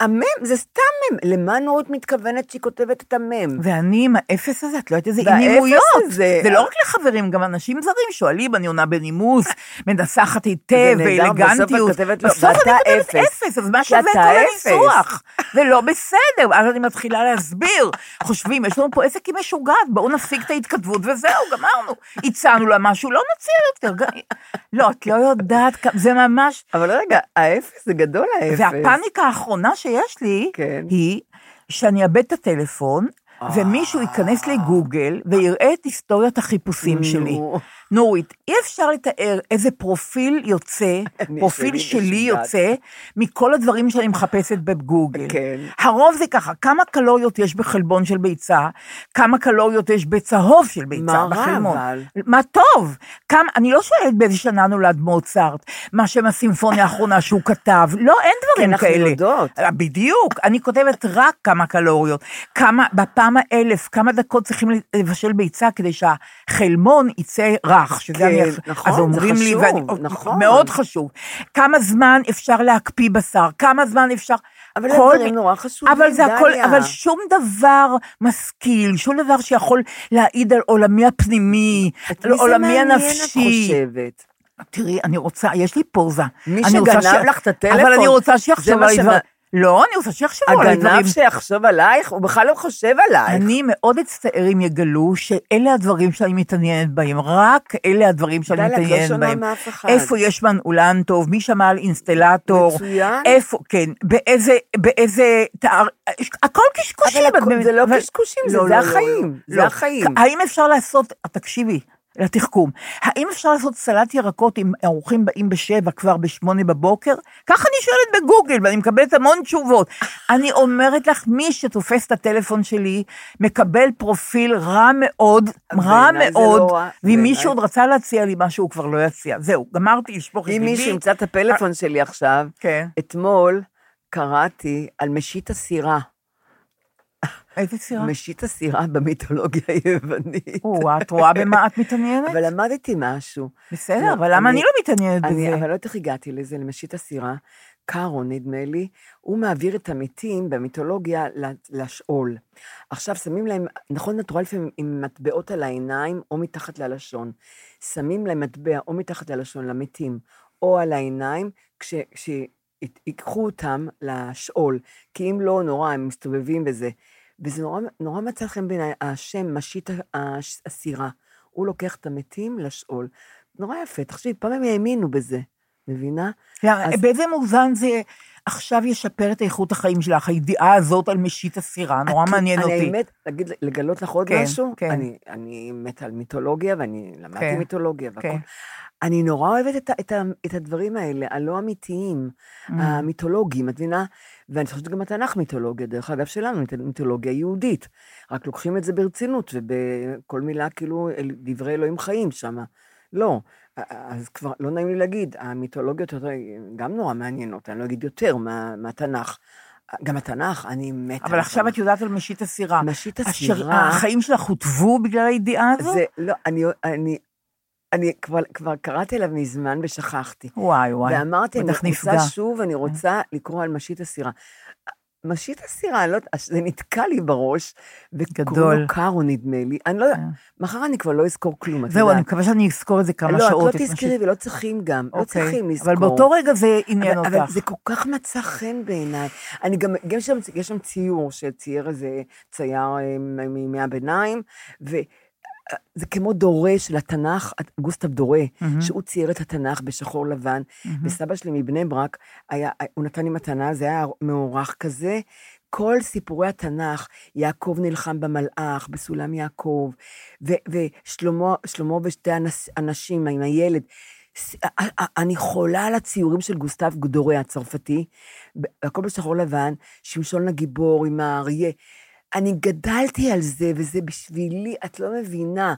המם, זה סתם מם. למה נורית מתכוונת שהיא כותבת את המם? ואני עם האפס הזה, את לא יודעת איזה אי-נימויות. הזה- זה לא רק לחברים, גם אנשים זרים שואלים, אני עונה בנימוס, מנסחת היטב, ואלגנטיות. בסוף את כותבת אני כותבת אפס. אז מה שווה כל. הניסוח? זה לא בסדר, אז אני מתחילה להסביר. חושבים, יש לנו פה עסק עם משוגעת, בואו נפסיק את ההתכתבות וזהו, גמרנו. הצענו לה משהו, לא נציע יותר. לא, את לא יודעת, זה ממש... אבל רגע, האפס זה גדול האפס. והפאניקה האחרונה שיש לי, כן. היא שאני אאבד את הטלפון, ומישהו ייכנס לגוגל ויראה את היסטוריית החיפושים שלי. נו. נורית, אי אפשר לתאר איזה פרופיל יוצא, <laughs> פרופיל שלי. יוצא, מכל הדברים שאני מחפשת בגוגל. כן. הרוב זה ככה, כמה קלוריות יש בחלבון של ביצה, כמה קלוריות יש בצהוב של ביצה מה רע. אבל? מה טוב, כמה, אני לא שואלת באיזה שנה נולד מוצרט, מה שם הסימפוניה האחרונה שהוא כתב, לא, אין דברים אנחנו כאלה. יודעות. אה, בדיוק, אני כותבת רק כמה קלוריות, כמה, בפעם האלף, כמה דקות צריכים לבשל ביצה כדי שהחלמון יצא רך, שזה כן, אני... נכון, אז זה אומרים לי, חשוב, ואני, נכון. מאוד חשוב. כמה זמן אפשר להקפיא בשר, כמה זמן אפשר... אבל כל הדברים מי- נורא חשובים, אבל זה הכל, דליה. אבל שום דבר משכיל, שום דבר שיכול להעיד על עולמי הפנימי, את על מי זה עולמי מעניין, הנפשי. את חושבת? תראי, אני רוצה, יש לי פוזה. מי שגנב לך את הטלפון, אבל אני רוצה זה שיחשוב על דברים. לא, אני רוצה שיחשבו על דברים. הגנב שיחשוב עלייך, הוא בכלל לא חושב עלייך. אני מאוד אצטער אם יגלו שאלה הדברים שאני מתעניינת בהם, רק אלה הדברים שאני לא מתעניינת שונה בהם. איפה יש מנעולן טוב, מי שמע על אינסטלטור, מצוין. איפה, כן, באיזה, באיזה, תאר, הכל קשקושים. אבל הכל-? זה לא קשקושים, זה- לא, לא, לא, החיים, לא, זה לא. החיים. האם אפשר לעשות, תקשיבי, לתחכום, האם אפשר לעשות סלט ירקות אם האורחים באים בשבע כבר בשמונה בבוקר? ככה אני שואלת בגוגל ואני מקבלת המון תשובות. אני אומרת לך, מי שתופס את הטלפון שלי מקבל פרופיל רע מאוד, רע מאוד, לא ואם. מישהו עוד רצה להציע לי משהו, הוא כבר לא יציע. זהו, גמרתי לשפוך את אם ליבי. מישהו ימצא את הפלאפון שלי עכשיו, כן. אתמול קראתי על משית הסירה. איזה סירה? משית הסירה במיתולוגיה היוונית. או, את רואה במה את מתעניינת? אבל למדתי משהו. בסדר, לא, אבל למה אני- לא מתעניינת אני, בזה? אבל לא יודעת איך הגעתי לזה, למשית הסירה. קארו, נדמה לי, הוא מעביר את המתים במיתולוגיה לשאול. עכשיו שמים להם, נכון, את רואה לפעמים עם מטבעות על העיניים או מתחת ללשון. שמים להם מטבע או מתחת ללשון למתים או על העיניים, כש... ייקחו אותם לשאול, כי אם לא, נורא, הם מסתובבים בזה. וזה נורא, נורא מצא חן בעיניי, השם, משית הסירה. הוא לוקח את המתים לשאול. נורא יפה, תחשבי, פעם הם האמינו בזה, מבינה? אז- באיזה מובן זה עכשיו ישפר את איכות החיים שלך, הידיעה הזאת על משית הסירה, נורא את- מעניין אותי. אני האמת, להגיד, לגלות לך עוד כן, משהו? כן. אני, אני מתה על מיתולוגיה, ואני למדתי כן, מיתולוגיה והכל. כן. אני נורא אוהבת את, את, את הדברים האלה, הלא אמיתיים, Mm. המיתולוגיים, את מבינה? ואני חושבת שגם התנ"ך מיתולוגיה, דרך אגב שלנו, מיתול- מיתולוגיה יהודית. רק לוקחים את זה ברצינות, ובכל מילה כאילו דברי אלוהים חיים שם. לא. אז כבר לא נעים לי להגיד, המיתולוגיות גם נורא מעניינות, אני לא אגיד יותר, מה- מהתנ"ך. גם התנ"ך, אני מתה. אבל עכשיו התנ"ך. את יודעת על משיט הסירה. אשר- הסירה, החיים שלך הוטבו בגלל הידיעה הזאת? זה, לא, אני, אני, אני כבר, כבר קראתי עליו מזמן ושכחתי. וואי, וואי. ואמרתי, אני רוצה נפגע. שוב, אני רוצה לקרוא על משיט הסירה. משיט הסירה, לא יודעת, זה נתקע לי בראש, וקוראים. לו קארו, נדמה לי. אני לא יודעת, כן. מחר אני כבר לא אזכור כלום, את זהו, אני יודעת. מקווה שאני אזכור את זה כמה לא, שעות. את לא תזכרי ולא צריכים גם, לא אוקיי, צריכים לזכור. אבל באותו רגע זה עניין אותך. אבל זה כל כך מצא חן בעיניי. אני גם, יש שם ציור שצייר איזה צייר אה, מימי הביניים, וזה כמו דורה של התנ"ך, גוסטב דורה, מהמם. שהוא צייר את התנ"ך בשחור לבן, מהמם. וסבא שלי מבני ברק, היה, הוא נתן לי מתנה, זה היה מאורך כזה. כל סיפורי התנ"ך, יעקב נלחם במלאך, בסולם יעקב, ו- ושלמה שלמה ושתי אנס- אנשים עם הילד. אני חולה על הציורים של גוסטב דורה הצרפתי, הכל בשחור לבן, שמשון הגיבור עם האריה. אני גדלתי על זה, וזה בשבילי, את לא מבינה.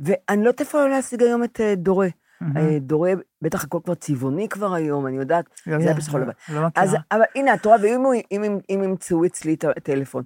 ואני לא יודעת איפה להשיג היום את דורה. מהמם. אה, דורה, בטח הכל כבר צבעוני כבר היום, אני יודעת, לא זה היה יודע, בשחור לא- לבן. לא מכירה. אז, אבל הנה, את רואה, ואם ימצאו אצלי את הטלפון,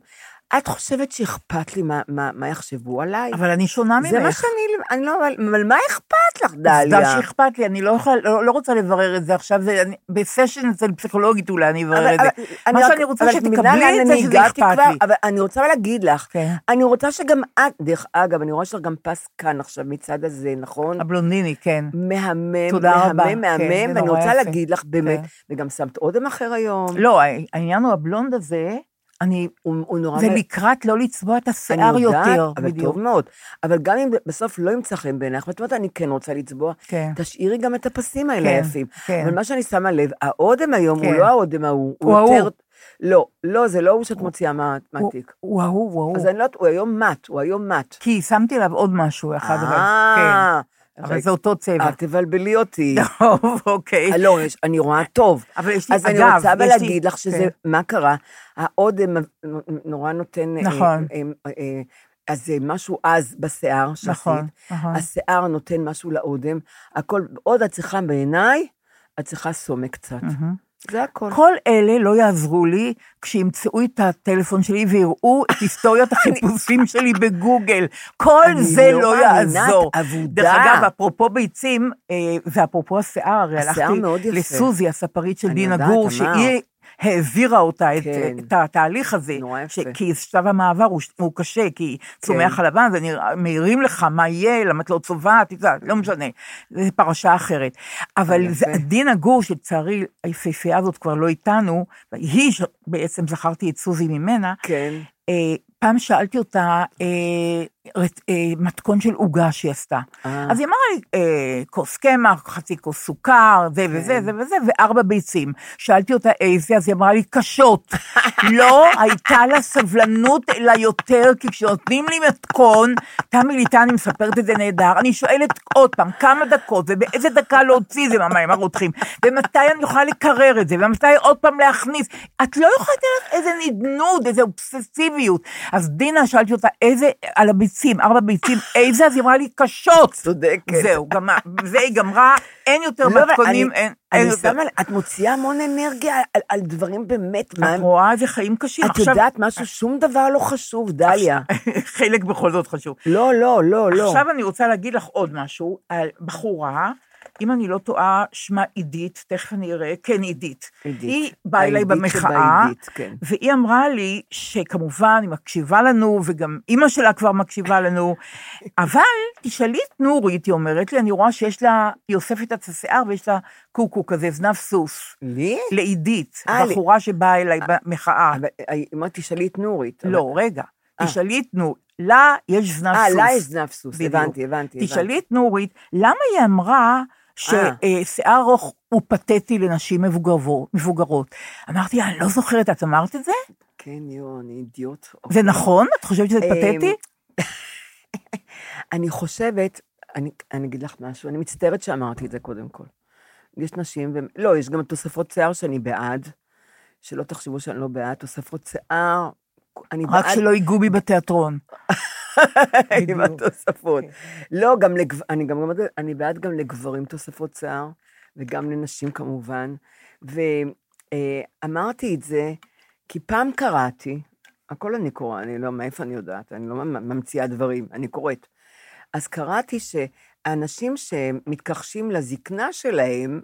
את חושבת שאכפת לי מה- מה מה יחשבו עליי? אבל אני שונה ממך. זה מה שאני, אני לא, אבל- אבל מה אכפת לך, עובדה דליה? שאכפת לי, אני לא יכולה, לא, לא רוצה לברר את זה עכשיו, זה, אני, בסשן אצל פסיכולוגית אולי אני אברר אבל- את זה. אבל אני מה רק- שאני רוצה שתקבלי את זה אני שזה אכפת כבר, לי. אבל אני רוצה להגיד לך, כן. אני רוצה שגם את, דרך אגב, אני רואה שיש לך גם פס כאן עכשיו מצד הזה, נכון? הבלונדיני, כן. מהמם, תודה רבה. מהמם, כן, מהמם, ואני רוצה יפה. להגיד לך, באמת, כן. וגם שמת אודם אחר היום. לא, העניין הוא הבלונד הזה, אני, הוא הוא נורא... זה מ- לקראת לא לצבוע את אני השיער יודעת, יותר, אבל בדיוק. טוב מאוד. אבל גם אם בסוף לא ימצא חן בעינייך, ואת אומרת, אני כן רוצה לצבוע, כן. תשאירי גם את הפסים האלה כן, היפים. כן. אבל מה שאני שמה לב, האודם היום הוא כן. לא האודם ההוא, הוא הוא. יותר... לא, לא, זה לא הוא שאת מוציאה מה- הוא- מהתיק. הוא ההוא, הוא אז ההוא. אני לא יודעת, הוא היום מת, הוא היום מת. כי שמתי עליו עוד משהו אחד, אבל, אה, כן. אבל זה אותו צבע. אל תבלבלי אותי. <laughs> טוב, אוקיי. אה, לא, אני רואה טוב. אבל יש לי, אז אני אגב, רוצה אבל להגיד לך שזה, כן. מה קרה? האודם נורא נותן... אה, נכון. אה, אה, אז זה משהו עז בשיער שעשית. נכון, נכון. השיער נותן משהו לאודם. הכל, עוד את צריכה בעיניי, את צריכה סומק קצת. מהמם. זה הכל. כל אלה לא יעזרו לי כשימצאו את הטלפון שלי ויראו את היסטוריית <laughs> החיפושים שלי בגוגל. כל זה לא לא יעזור. אבודה. דרך אגב, אפרופו ביצים, אה, ואפרופו השיער, הרי הלכתי. לסוזי, הספרית של דינה גור. שהיא העבירה אותה, את, כן. את התהליך הזה. נורא יפה. כי שלב המעבר הוא, הוא קשה, כי צומח הלבן, ומעירים לך מה יהיה, למה את לא צובעת, את לא משנה, זו פרשה אחרת. אבל. זה דינה גור, שלצערי היפהפייה הזאת כבר לא איתנו, היא בעצם זכרתי את סוזי ממנה, כן. אה, פעם שאלתי אותה אה, מתכון של עוגה שהיא עשתה. אה. אז היא אמרה לי, אה, כוס קמח, חצי כוס סוכר, זה וזה, כן. זה וזה, וארבע ביצים. שאלתי אותה איזה, אז היא אמרה לי, קשות. <laughs> לא הייתה לה סבלנות אלא יותר, כי כשנותנים לי מתכון, תמי ליטה, אני מספרת את זה נהדר, אני שואלת עוד פעם, כמה דקות, ובאיזה דקה להוציא את זה מהמים הרותחים, ומתי אני יכולה לקרר את זה, ומתי עוד פעם להכניס. את לא יכולה לתת איזה נדנוד, איזה אובססיביות. אז דינה, שאלתי אותה, איזה, על הביצים, ארבע ביצים, איזה, אז היא אמרה לי, קשות. צודקת. זהו, גמר, זה היא גמרה, אין יותר לא, מתכונים, אין, אני יותר. שמה, את מוציאה המון אנרגיה על- על דברים באמת, מה את. רואה איזה חיים קשים. את עכשיו- יודעת משהו, שום דבר לא חשוב, דליה. <laughs> חלק בכל זאת חשוב. לא, לא, לא, לא. עכשיו אני רוצה להגיד לך עוד משהו על בחורה, אם אני לא טועה, שמה עידית, תכף אני אראה, כן, עידית. עידית. היא באה אליי במחאה, שבעידית, כן. והיא אמרה לי שכמובן היא מקשיבה לנו, וגם אימא שלה כבר מקשיבה לנו, אבל תשאלי את נורית, היא אומרת לי, אני רואה שיש לה, היא אוספת את השיער ויש לה קוקו כזה, זנב סוס. לי? לעידית, אה, לי- בחורה שבאה אליי במחאה. אבל אמרת, תשאלי את נורית. אבל- לא, רגע, אה. תשאלי את נורית, לה יש זנב אה, סוס. לה יש זנב סוס. הבנתי, הבנתי. תשאלי את נורית, למה היא אמרה אה. ששיער ארוך הוא פתטי לנשים מבוגרות? אמרתי אני לא זוכרת, את אמרת את זה? כן, יואו, אני אידיוט. זה נכון? את חושבת שזה אמ, פתטי? <laughs> אני חושבת, אני, אני אגיד לך משהו, אני מצטערת שאמרתי את זה קודם כל. יש נשים, ו... לא, יש גם תוספות שיער שאני בעד, שלא תחשבו שאני לא בעד, תוספות שיער, אני רק בעד- שלא ייגעו בי בתיאטרון. <laughs> עם. התוספות. לא, גם לגב... אני גם אומרת, אני בעד גם לגברים תוספות שיער, וגם לנשים כמובן. ואמרתי את זה, כי פעם קראתי, הכל אני קוראה, אני לא, מאיפה אני יודעת? אני לא ממ- ממציאה דברים, אני קוראת. אז קראתי שאנשים שמתכחשים לזקנה שלהם,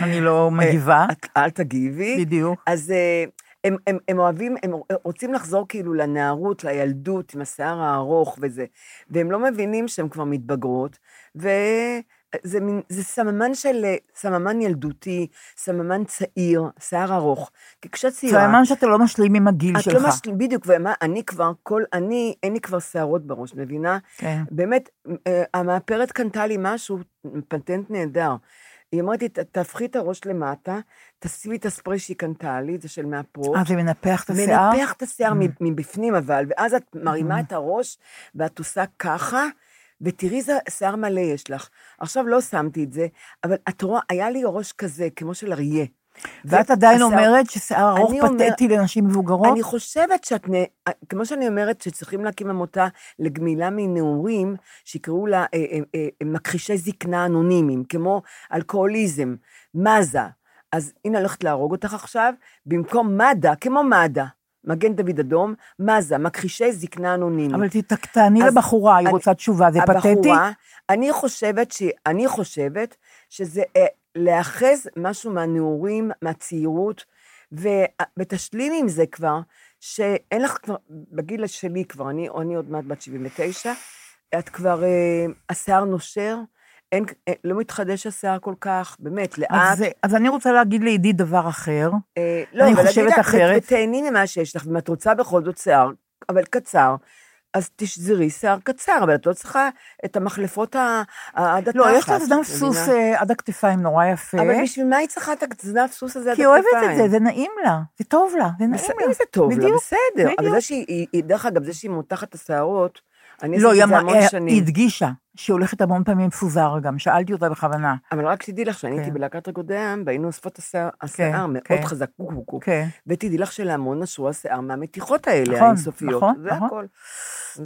אני לא מגיבה. את אל תגיבי. בדיוק. אז אה, הם, הם, הם אוהבים, הם רוצים לחזור כאילו לנערות, לילדות, עם השיער הארוך וזה, והם לא מבינים שהן כבר מתבגרות, וזה מין, זה סממן של, סממן ילדותי, סממן צעיר, שיער ארוך. כי כשצעירה... סממן שאתה לא משלים עם הגיל את שלך. לא משלים, בדיוק, ומה, אני כבר, כל, אני, אין לי כבר שערות בראש, מבינה? כן. באמת, אה, המאפרת קנתה לי משהו, פטנט נהדר. היא אמרת לי, "ת- תהפכי את הראש למטה, תשימי את הספרי שהיא קנתה לי, זה של מאפרות. אה, זה מנפח את השיער? מנפח את השיער מ- מבפנים אבל, ואז את מרימה את הראש, ואת עושה ככה, ותראי איזה שיער מלא יש לך. עכשיו לא שמתי את זה, אבל את רואה, היה לי ראש כזה, כמו של אריה. ואת עדיין והשיער- אומרת ששיער ארוך אני אומר- פתטי לנשים מבוגרות? אני חושבת שאת, כמו שאני אומרת, שצריכים להקים עמותה לגמילה מנעורים, שיקראו לה אה, אה, אה, מכחישי זקנה אנונימיים, כמו אלכוהוליזם, מזה. אז הנה, אני הולכת להרוג אותך עכשיו, במקום מד"א, כמו מד"א, מגן דוד אדום, מזה, מכחישי זקנה אנונימיים. אבל תעני לבחורה, היא רוצה תשובה, זה פתטי? הבחורה, אני חושבת, ש... אני חושבת שזה להאחז משהו מהנעורים, מהצעירות, ו... ותשלימי עם זה כבר, שאין לך כבר, בגיל שלי כבר, אני, אני עוד מעט בת 79, את כבר, אה, השיער נושר, אין, אה, לא מתחדש השיער כל כך, באמת, לאט. אז, אז אני רוצה להגיד לעידית דבר אחר. אה, לא, אני אבל חושבת להגיד לה, אחרת. ותהני ממה שיש לך, ואם את רוצה בכל זאת שיער, אבל קצר, אז תשזרי שיער קצר, אבל את לא צריכה את המחלפות עד התחת. לא, יש לה זנב סוס? אה, עד הכתפיים, נורא יפה. אבל בשביל מה היא צריכה את הזנב סוס הזה עד כי היא אוהבת את הכתפיים? זה, זה נעים לה, זה טוב לה, זה נעים לה. זה טוב לה, בסדר. אבל. זה שהיא, היא- היא- דרך אגב, זה שהיא מותחת את השערות, אני לא, עשיתי היא את זה המון אה, היא שנים. הדגישה שהיא הולכת המון פעמים מפוזר גם, שאלתי אותה בכוונה. אבל רק שתדעי לך, שאני הייתי כן. בלהקת ריקודי העם, והיינו אוספות השיער השיער מאוד כן. חזק, קוקו. כן. ותדעי לך שלהמון נשרו השיער מהמתיחות האלה, נכון, האינסופיות. נכון, זה נכון. הכל.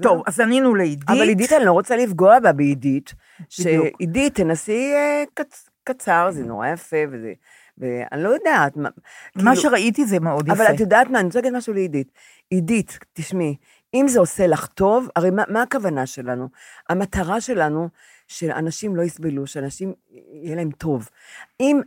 טוב, אז ענינו לעידית. אבל עידית, אני לא רוצה לפגוע בה בעידית. בדיוק. שעידית, תנסי אה, קצ- קצר, זה נורא יפה, וזה... ואני לא יודעת, מה... כאילו- שראיתי זה מאוד יפה. אבל את יודעת מה, אני רוצה להגיד משהו לעידית. עידית, תשמעי, אם זה עושה לך טוב, הרי מה, מה הכוונה שלנו? המטרה שלנו, שאנשים לא יסבלו, שאנשים, יהיה להם טוב. אם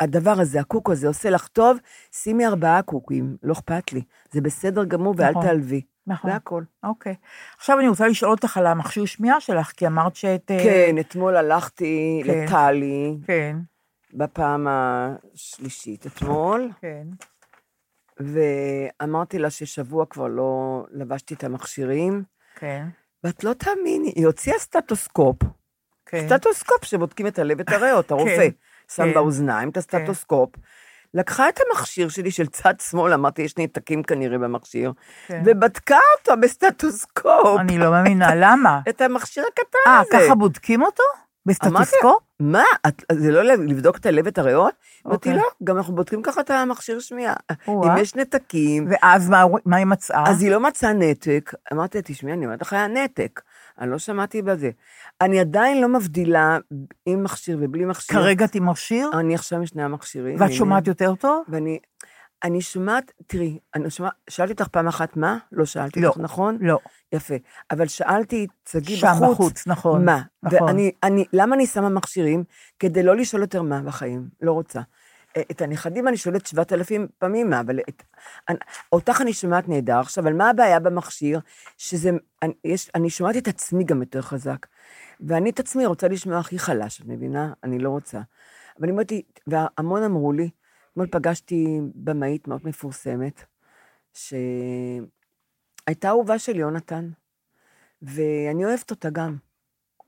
הדבר הזה, הקוקו הזה, עושה לך טוב, שימי ארבעה קוקים, לא אכפת לי. זה בסדר גמור, ואל נכון. תעלבי. נכון. זה הכל. אוקיי. עכשיו אני רוצה לשאול אותך על המכשיר שמיעה שלך, כי אמרת שאת... אה, כן, אתמול הלכתי כן. לטלי, כן, בפעם השלישית אתמול, כן. ואמרתי לה ששבוע כבר לא לבשתי את המכשירים, כן, ואת לא תאמיני, היא הוציאה סטטוסקופ, כן. סטטוסקופ שבודקים את הלב ואת הריאות, <laughs> הרופא כן, שם כן. באוזניים את הסטטוסקופ, לקחה את המכשיר שלי של צד שמאל, אמרתי, יש נתקים כנראה במכשיר, כן. ובדקה אותו בסטטוסקופ, אני לא מאמינה, למה? <laughs> את המכשיר הקטן אה, הזה. ככה בודקים אותו? בסטטוסקופ? מה, את, זה לא לבדוק את הלב ואת הריאות? אמרתי, אוקיי. לא, גם אנחנו בודקים ככה את המכשיר שמיעה. אם יש נתקים, ואז מה- מה היא מצאה? אז היא לא מצאה נתק. אמרתי לה, תשמעי, אני אומרת לך, היה נתק. אני לא שמעתי בזה. אני עדיין לא מבדילה עם מכשיר ובלי מכשיר. כרגע את עם מכשיר? אני עכשיו עם שני המכשירים. ואת. שומעת יותר טוב? ואני אני שומעת, תראי, אני שומעת, שאלתי אותך פעם אחת מה? לא שאלתי לא. אותך, נכון? לא. יפה. אבל שאלתי את שגיא שם בחוץ. בחוץ, נכון. מה? נכון. ואני, אני, למה אני שמה מכשירים? כדי לא לשאול יותר מה בחיים, לא רוצה. את הנכדים אני שואלת 7,000 פעמים אבל את, אני, אותך אני שומעת נהדר. עכשיו, אבל מה הבעיה במכשיר? שזה, אני, יש, אני שומעת את עצמי גם יותר חזק. ואני את עצמי רוצה לשמוע הכי חלש, את מבינה? אני לא רוצה. אבל אני אומרת והמון אמרו לי, אתמול פגשתי במאית מאוד מפורסמת, שהייתה אהובה של יונתן, ואני אוהבת אותה גם.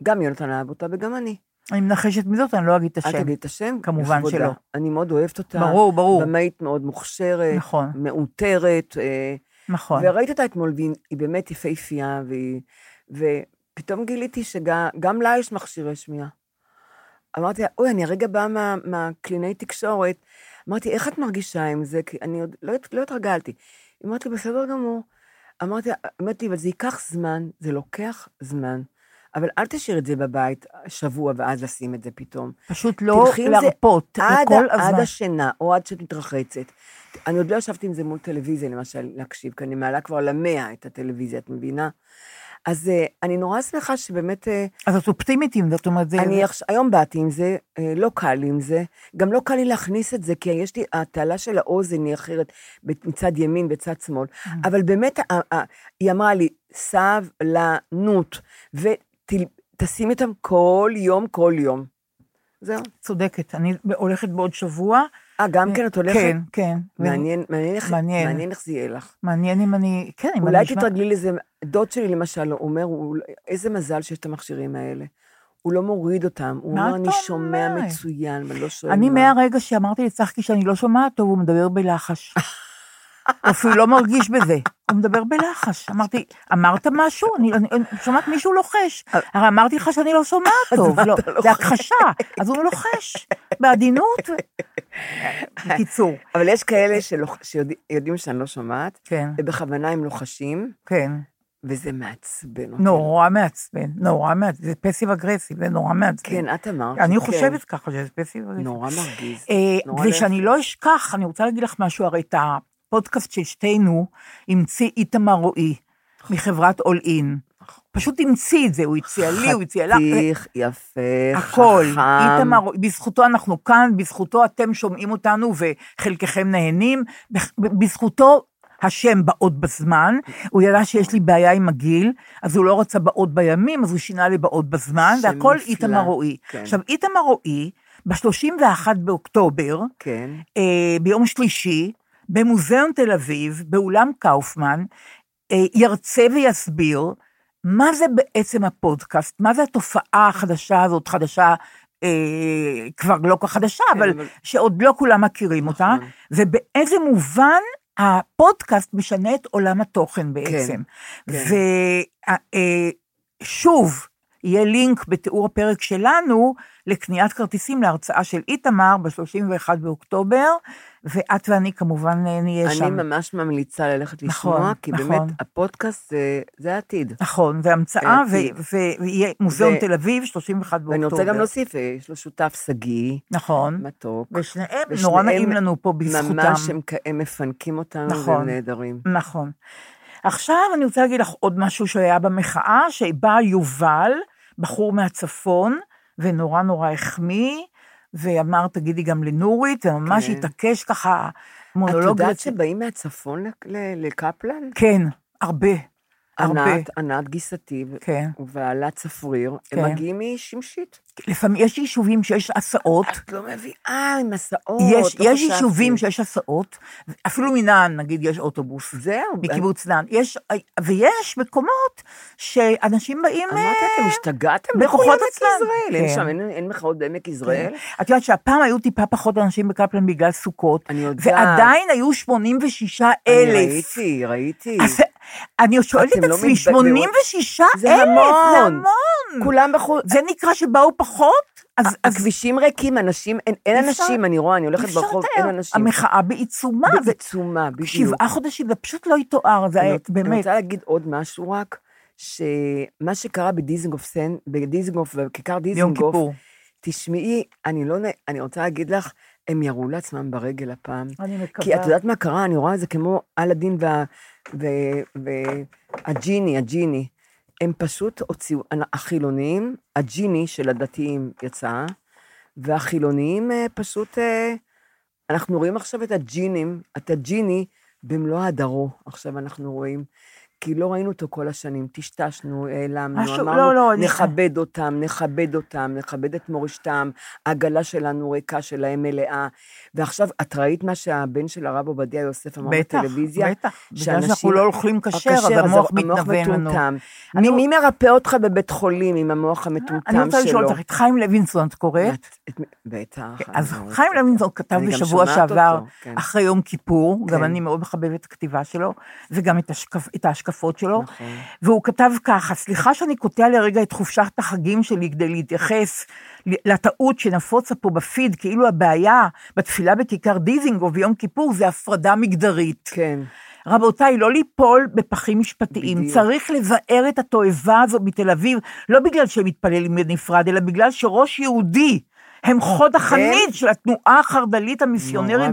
גם יונתן אהב אותה וגם אני. אני מנחשת מזאת, אני לא אגיד את השם. תגיד את השם. כמובן לכבודה. שלא. אני מאוד אוהבת אותה. ברור, ברור. במאית מאוד מוכשרת. נכון. מאותרת. אה, נכון. וראיתי אותה אתמול, והיא היא באמת יפהפייה, והיא- ופתאום גיליתי שגם לה יש מכשירי שמיעה. אמרתי לה, אוי, אני הרגע באה מה- מהקלינאי תקשורת, אמרתי, איך את מרגישה עם זה? כי אני עוד לא, לא התרגלתי. היא אמרת לי, בסדר גמור. אמרתי, אמרתי, אבל זה ייקח זמן, זה לוקח זמן. אבל אל תשאיר את זה בבית שבוע ואז לשים את זה פתאום. פשוט לא להרפות עד, לכל עד הזמן. השינה, או עד שאת מתרחצת. אני עוד לא ישבתי עם זה מול טלוויזיה, למשל, להקשיב, כי אני מעלה כבר למאה את הטלוויזיה, את מבינה? אז אה, אני נורא שמחה שבאמת... אה, אז את אופטימית עם זה, זאת אומרת, זה... אני עכשיו, היום באתי עם זה, אה, לא קל לי עם זה. גם לא קל לי להכניס את זה, כי יש לי, התעלה של האוזן היא אחרת, מצד ימין, בצד שמאל. Mm. אבל באמת, היא אמרה לי, סבלנות, ותשים אותם כל יום, כל יום. זהו. צודקת, אני הולכת בעוד שבוע. אה, גם כן את הולכת? כן, כן. מעניין, מעניין איך מעניין. מעניין איך זה יהיה לך. מעניין אם אני... כן, אם אולי אני אשמע... תתרגלי לזה, דוד שלי למשל, הוא אומר, הוא- איזה מזל שיש את המכשירים האלה. הוא לא מוריד אותם, הוא אומר, אני שומע? מצוין, ואני לא שואל אני מה." מהרגע שאמרתי לצחקי שאני לא שומעת טוב, הוא מדבר בלחש. <laughs> הוא אפילו לא מרגיש בזה, הוא מדבר בלחש. אמרתי, אמרת משהו? אני, אני, אני שומעת מישהו לוחש. הרי אמרתי לך שאני לא שומעת טוב, לא, זה? הכחשה. אז הוא לוחש, בעדינות. בקיצור, אבל יש כאלה שיודעים שאני לא שומעת, כן, ובכוונה הם לוחשים, כן. וזה מעצבן אותי. נורא מעצבן, נורא מעצבן, זה פסיב אגרסיב, זה נורא מעצבן. כן, את אמרת. אני כן. חושבת ככה שזה פסיב אגרסיב. נורא מרגיז. אה, נורא ושאני להפך. לא אשכח, אני רוצה להגיד לך משהו, הרי את הפודקאסט של שתינו המציא איתמר רועי, מחברת אול אין. פשוט המציא את זה, הוא הציע לי, הוא הציע לך, חתיך, יפה, הכל. חכם. איתמר, רועי, בזכותו אנחנו כאן, בזכותו אתם שומעים אותנו וחלקכם נהנים, בזכותו השם באות בזמן, הוא ידע שיש לי בעיה עם הגיל, אז הוא לא רצה באות בימים, אז הוא שינה לי באות בזמן, והכל. איתמר רועי. כן. עכשיו, איתמר רועי, ב-31 באוקטובר, כן. אה, ביום שלישי, במוזיאון תל אביב, באולם קאופמן, אה, ירצה ויסביר מה זה בעצם הפודקאסט, מה זה התופעה החדשה הזאת, חדשה, אה, כבר לא כל כך חדשה, כן, אבל אבל- שעוד לא כולם מכירים אותה, נכון. ובאיזה מובן הפודקאסט משנה את עולם התוכן בעצם. כן. ושוב, יהיה לינק בתיאור הפרק שלנו לקניית כרטיסים להרצאה של איתמר ב-31 באוקטובר, ואת ואני כמובן נהיה אני שם. ממש ממליצה ללכת נכון, לשמוע, כי נכון. באמת, הפודקאסט זה- זה העתיד. נכון, והמצאה, ויהיה מוזיאון ו- תל אביב, 31 באוקטובר. ואני רוצה גם להוסיף, אה, יש לו שותף שגיא, נכון, מתוק. ושניהם נורא נעים לנו פה בזכותם. ממש, הם, הם מפנקים אותנו, נכון. והם נהדרים. נכון. עכשיו אני רוצה להגיד לך עוד משהו שהיה במחאה, שבא יובל, בחור מהצפון, ונורא נורא החמיא, ואמר, תגידי גם לנורית, וממש כן. התעקש ככה, את מונולוג יודעת רציני. שבאים מהצפון לקפלן? כן, הרבה. ענת, ענת גיסתי כן. ובעלה צפריר, כן. הם מגיעים משמשית. לפעמים יש יישובים שיש הסעות, את לא מביאה עם הסעות, יש, לא יש. יישובים שיש הסעות, אפילו מנען, נגיד, יש אוטובוס. זהו. מקיבוץ דן. יש, ויש מקומות שאנשים באים... אמרתי, אה, אתם השתגעתם? בכוחות עצמם. אין כן. שם, אין- אין מחאות בעמק יזרעאל? את יודעת שהפעם היו טיפה פחות אנשים בקפלן בגלל סוכות, אני יודעת. ועדיין היו 86 אני אלף. ראיתי, ראיתי. אז אני שואלת את לא עצמי, מתבלבלים. 86 אלף? זה המון. כולם בחוץ. זה נקרא שבאו פחות? אז, אז הכבישים ריקים, אנשים, אין אין אי אפשר- אנשים, אני רואה, אני הולכת ברחוב. אין אנשים. המחאה בעיצומה, בעיצומה, בדיוק. שבעה חודשים, זה פשוט לא יתואר, זה אני רוצ- אני באמת. רוצה להגיד עוד משהו רק, שמה שקרה בדיזנגוף סן, בדיזנגוף, בכיכר דיזנגוף. תשמעי, אני לא, אני רוצה להגיד לך, הם ירו לעצמם ברגל הפעם. אני מקווה. כי את יודעת מה קרה? אני רואה את זה כמו אלאדין והג'יני, הג'יני. הם פשוט הוציאו, החילונים, הג'יני של הדתיים יצא, והחילונים אה, פשוט, אה, אנחנו רואים עכשיו את הג'ינים, את הג'יני במלוא הדרו, עכשיו אנחנו רואים. כי לא ראינו אותו כל השנים, טשטשנו, העלמנו, משהו- אמרנו, לא, לא, אני- נכבד אותם, נכבד אותם, נכבד את מורשתם, העגלה שלנו ריקה, שלהם מלאה. ועכשיו, את ראית מה שהבן של הרב עובדיה יוסף אמר בטח, בטלוויזיה? בטח. בגלל שאנשים- שאנחנו לא אוכלים כשר, אז המוח מתנוון לנו. אני- מי, מי מרפא אותך בבית חולים עם המוח המטומטם שלו? אני רוצה לשאול אותך, את חיים לוינסון את קוראת? את- את- בטח. אז אני חיים לוינסון. כתב אני בשבוע שעבר, כן. אחרי יום כיפור, גם כן. אני מאוד מחבבת את הכתיבה שלו, וגם את ההשקפה ההשקפות שלו, נכון. והוא כתב ככה, סליחה שאני קוטע לרגע את חופשת החגים שלי כדי להתייחס לטעות שנפוצה פה בפיד, כאילו הבעיה בתפילה בכיכר דיזינגוף ביום כיפור זה הפרדה מגדרית. כן. רבותיי, לא ליפול בפחים משפטיים. בדיוק. צריך לבאר את התועבה הזו מתל אביב, לא בגלל שהם מתפללים בנפרד, אלא בגלל שראש יהודי הם חוד החנית של התנועה החרד"לית המיסיונרית.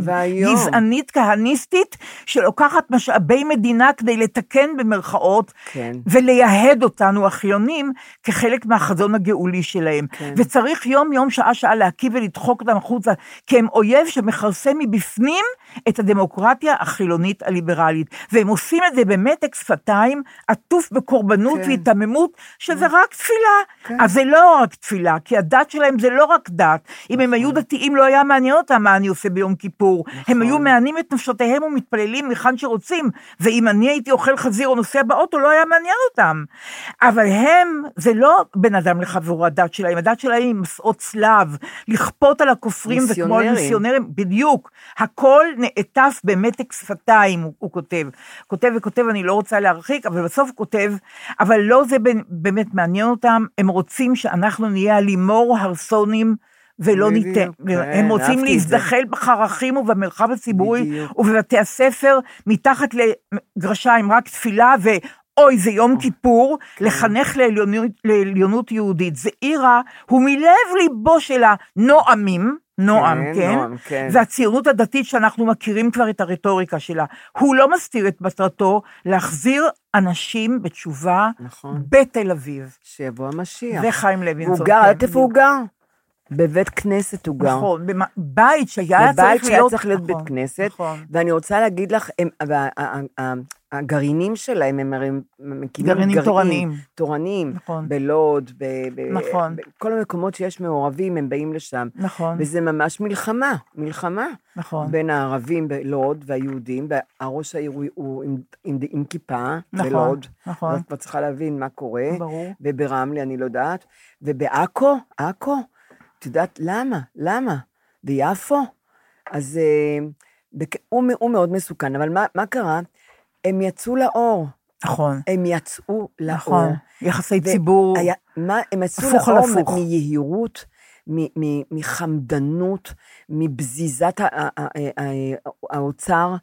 גזענית כהניסטית, שלוקחת משאבי מדינה כדי לתקן במרכאות, כן. ולייהד אותנו החילונים כחלק מהחזון הגאולי שלהם. כן. וצריך יום-יום, שעה-שעה להקיא ולדחוק אותם החוצה, כי הם אויב שמכרסם מבפנים את הדמוקרטיה החילונית הליברלית. והם עושים את זה במתק שפתיים, עטוף בקורבנות כן. והיתממות, שזה רק תפילה. כן. אז זה לא רק תפילה, כי הדת שלהם זה לא רק דת. אם הם היו דתיים, לא היה מעניין אותם מה אני עושה ביום כיפור. הם היו מענים את נפשותיהם ומתפללים היכן שרוצים, ואם אני הייתי אוכל חזיר או נוסע באוטו, לא היה מעניין אותם. אבל הם, זה לא בין אדם לחברו הדת שלהם, הדת שלהם היא מסעות צלב, לכפות על הכופרים וכמו על מיסיונרים. בדיוק. הכל נעטף במתק שפתיים, הוא, הוא כותב. כותב וכותב, אני לא רוצה להרחיק, אבל בסוף כותב, אבל לא זה באמת מעניין אותם, הם רוצים שאנחנו נהיה הלימור הרסונים. ולא בדיוק, ניתן, כן, הם רוצים. להזדחל בחרכים ובמרחב הציבורי בדיוק. ובבתי הספר, מתחת לגרשיים רק תפילה ואוי זה יום כיפור, כן. לחנך לעליונות, לעליונות יהודית. זה עירה, הוא מלב ליבו של הנועמים, נועם, כן, כן? נועם, כן. והציונות הדתית שאנחנו מכירים כבר את הרטוריקה שלה. הוא לא מסתיר את מטרתו להחזיר אנשים בתשובה נכון. בתל אביב. שיבוא המשיח. זה חיים לוינסון. הוא גר, איפה הוא גר? בבית כנסת הוא גר. נכון, במ- בית שהיה בבית צריך שהיה להיות... צריך להיות נכון, בית כנסת, נכון. ואני רוצה להגיד לך, הם, וה- ה- ה- הגרעינים שלהם, הם הרי מקימים גרעינים תורניים. תורניים, נכון. בלוד, ב- ב- נכון. בכל המקומות שיש מעורבים, הם באים לשם. נכון, וזה ממש מלחמה, מלחמה. נכון. בין הערבים בלוד והיהודים, והראש העיר הוא, הוא עם, עם, עם כיפה נכון, בלוד. נכון. ואת צריכה להבין מה קורה. ברור. וברמלה, אני לא יודעת. ובעכו, עכו, את יודעת למה? למה? ביפו? אז אה, בק... הוא, הוא מאוד מסוכן, אבל מה, מה קרה? הם יצאו לאור. נכון, הם יצאו לאור. נכון. יחסי ו- ציבור, היה, מה, הם יצאו הפוך לאור הפוך. מ- מיהירות, מ- מ- מחמדנות, מבזיזת האוצר,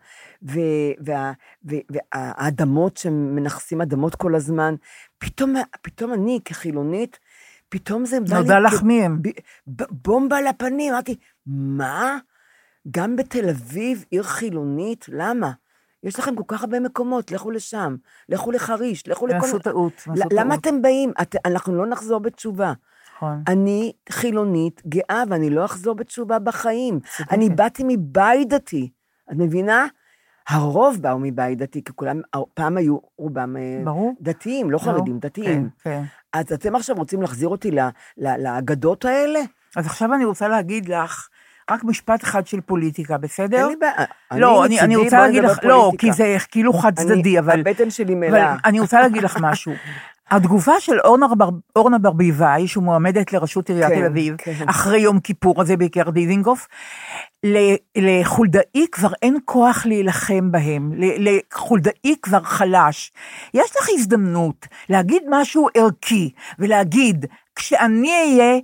והאדמות שמנכסים אדמות כל הזמן. פתאום, פתאום אני כחילונית, פתאום זה בא לי... נודע לך מי הם. בומבה לפנים, אמרתי, מה? גם בתל אביב, עיר חילונית, למה? יש לכם כל כך הרבה מקומות, לכו לשם, לכו לחריש, לכו לכל... עשו טעות, עשו למה. אתם באים? את, אנחנו לא נחזור בתשובה. נכון. אני חילונית גאה, ואני לא אחזור בתשובה בחיים. אני באתי מבית דתי, את מבינה? הרוב באו מבית דתי, כי כולם, פעם היו רובם אה, ברור. דתיים, לא ברור. חרדים, דתיים. כן, כן. אז אתם עכשיו רוצים להחזיר אותי לאגדות האלה? אז עכשיו אני רוצה להגיד לך, רק משפט אחד של פוליטיקה, בסדר? אין לי בעיה. לא, אני, אני רוצה להגיד לך, לא. כי זה כאילו חד צדדי, אבל... הבטן שלי אבל מלאה. אני רוצה להגיד לך משהו. <laughs> התגובה של אורנה, בר, אורנה ברביבאי, שמועמדת לראשות עיריית כן, תל אביב, כן. אחרי יום כיפור הזה בעיקר דיזינגוף, לחולדאי כבר אין כוח להילחם בהם, לחולדאי כבר חלש. יש לך הזדמנות להגיד משהו ערכי, ולהגיד, כשאני אהיה...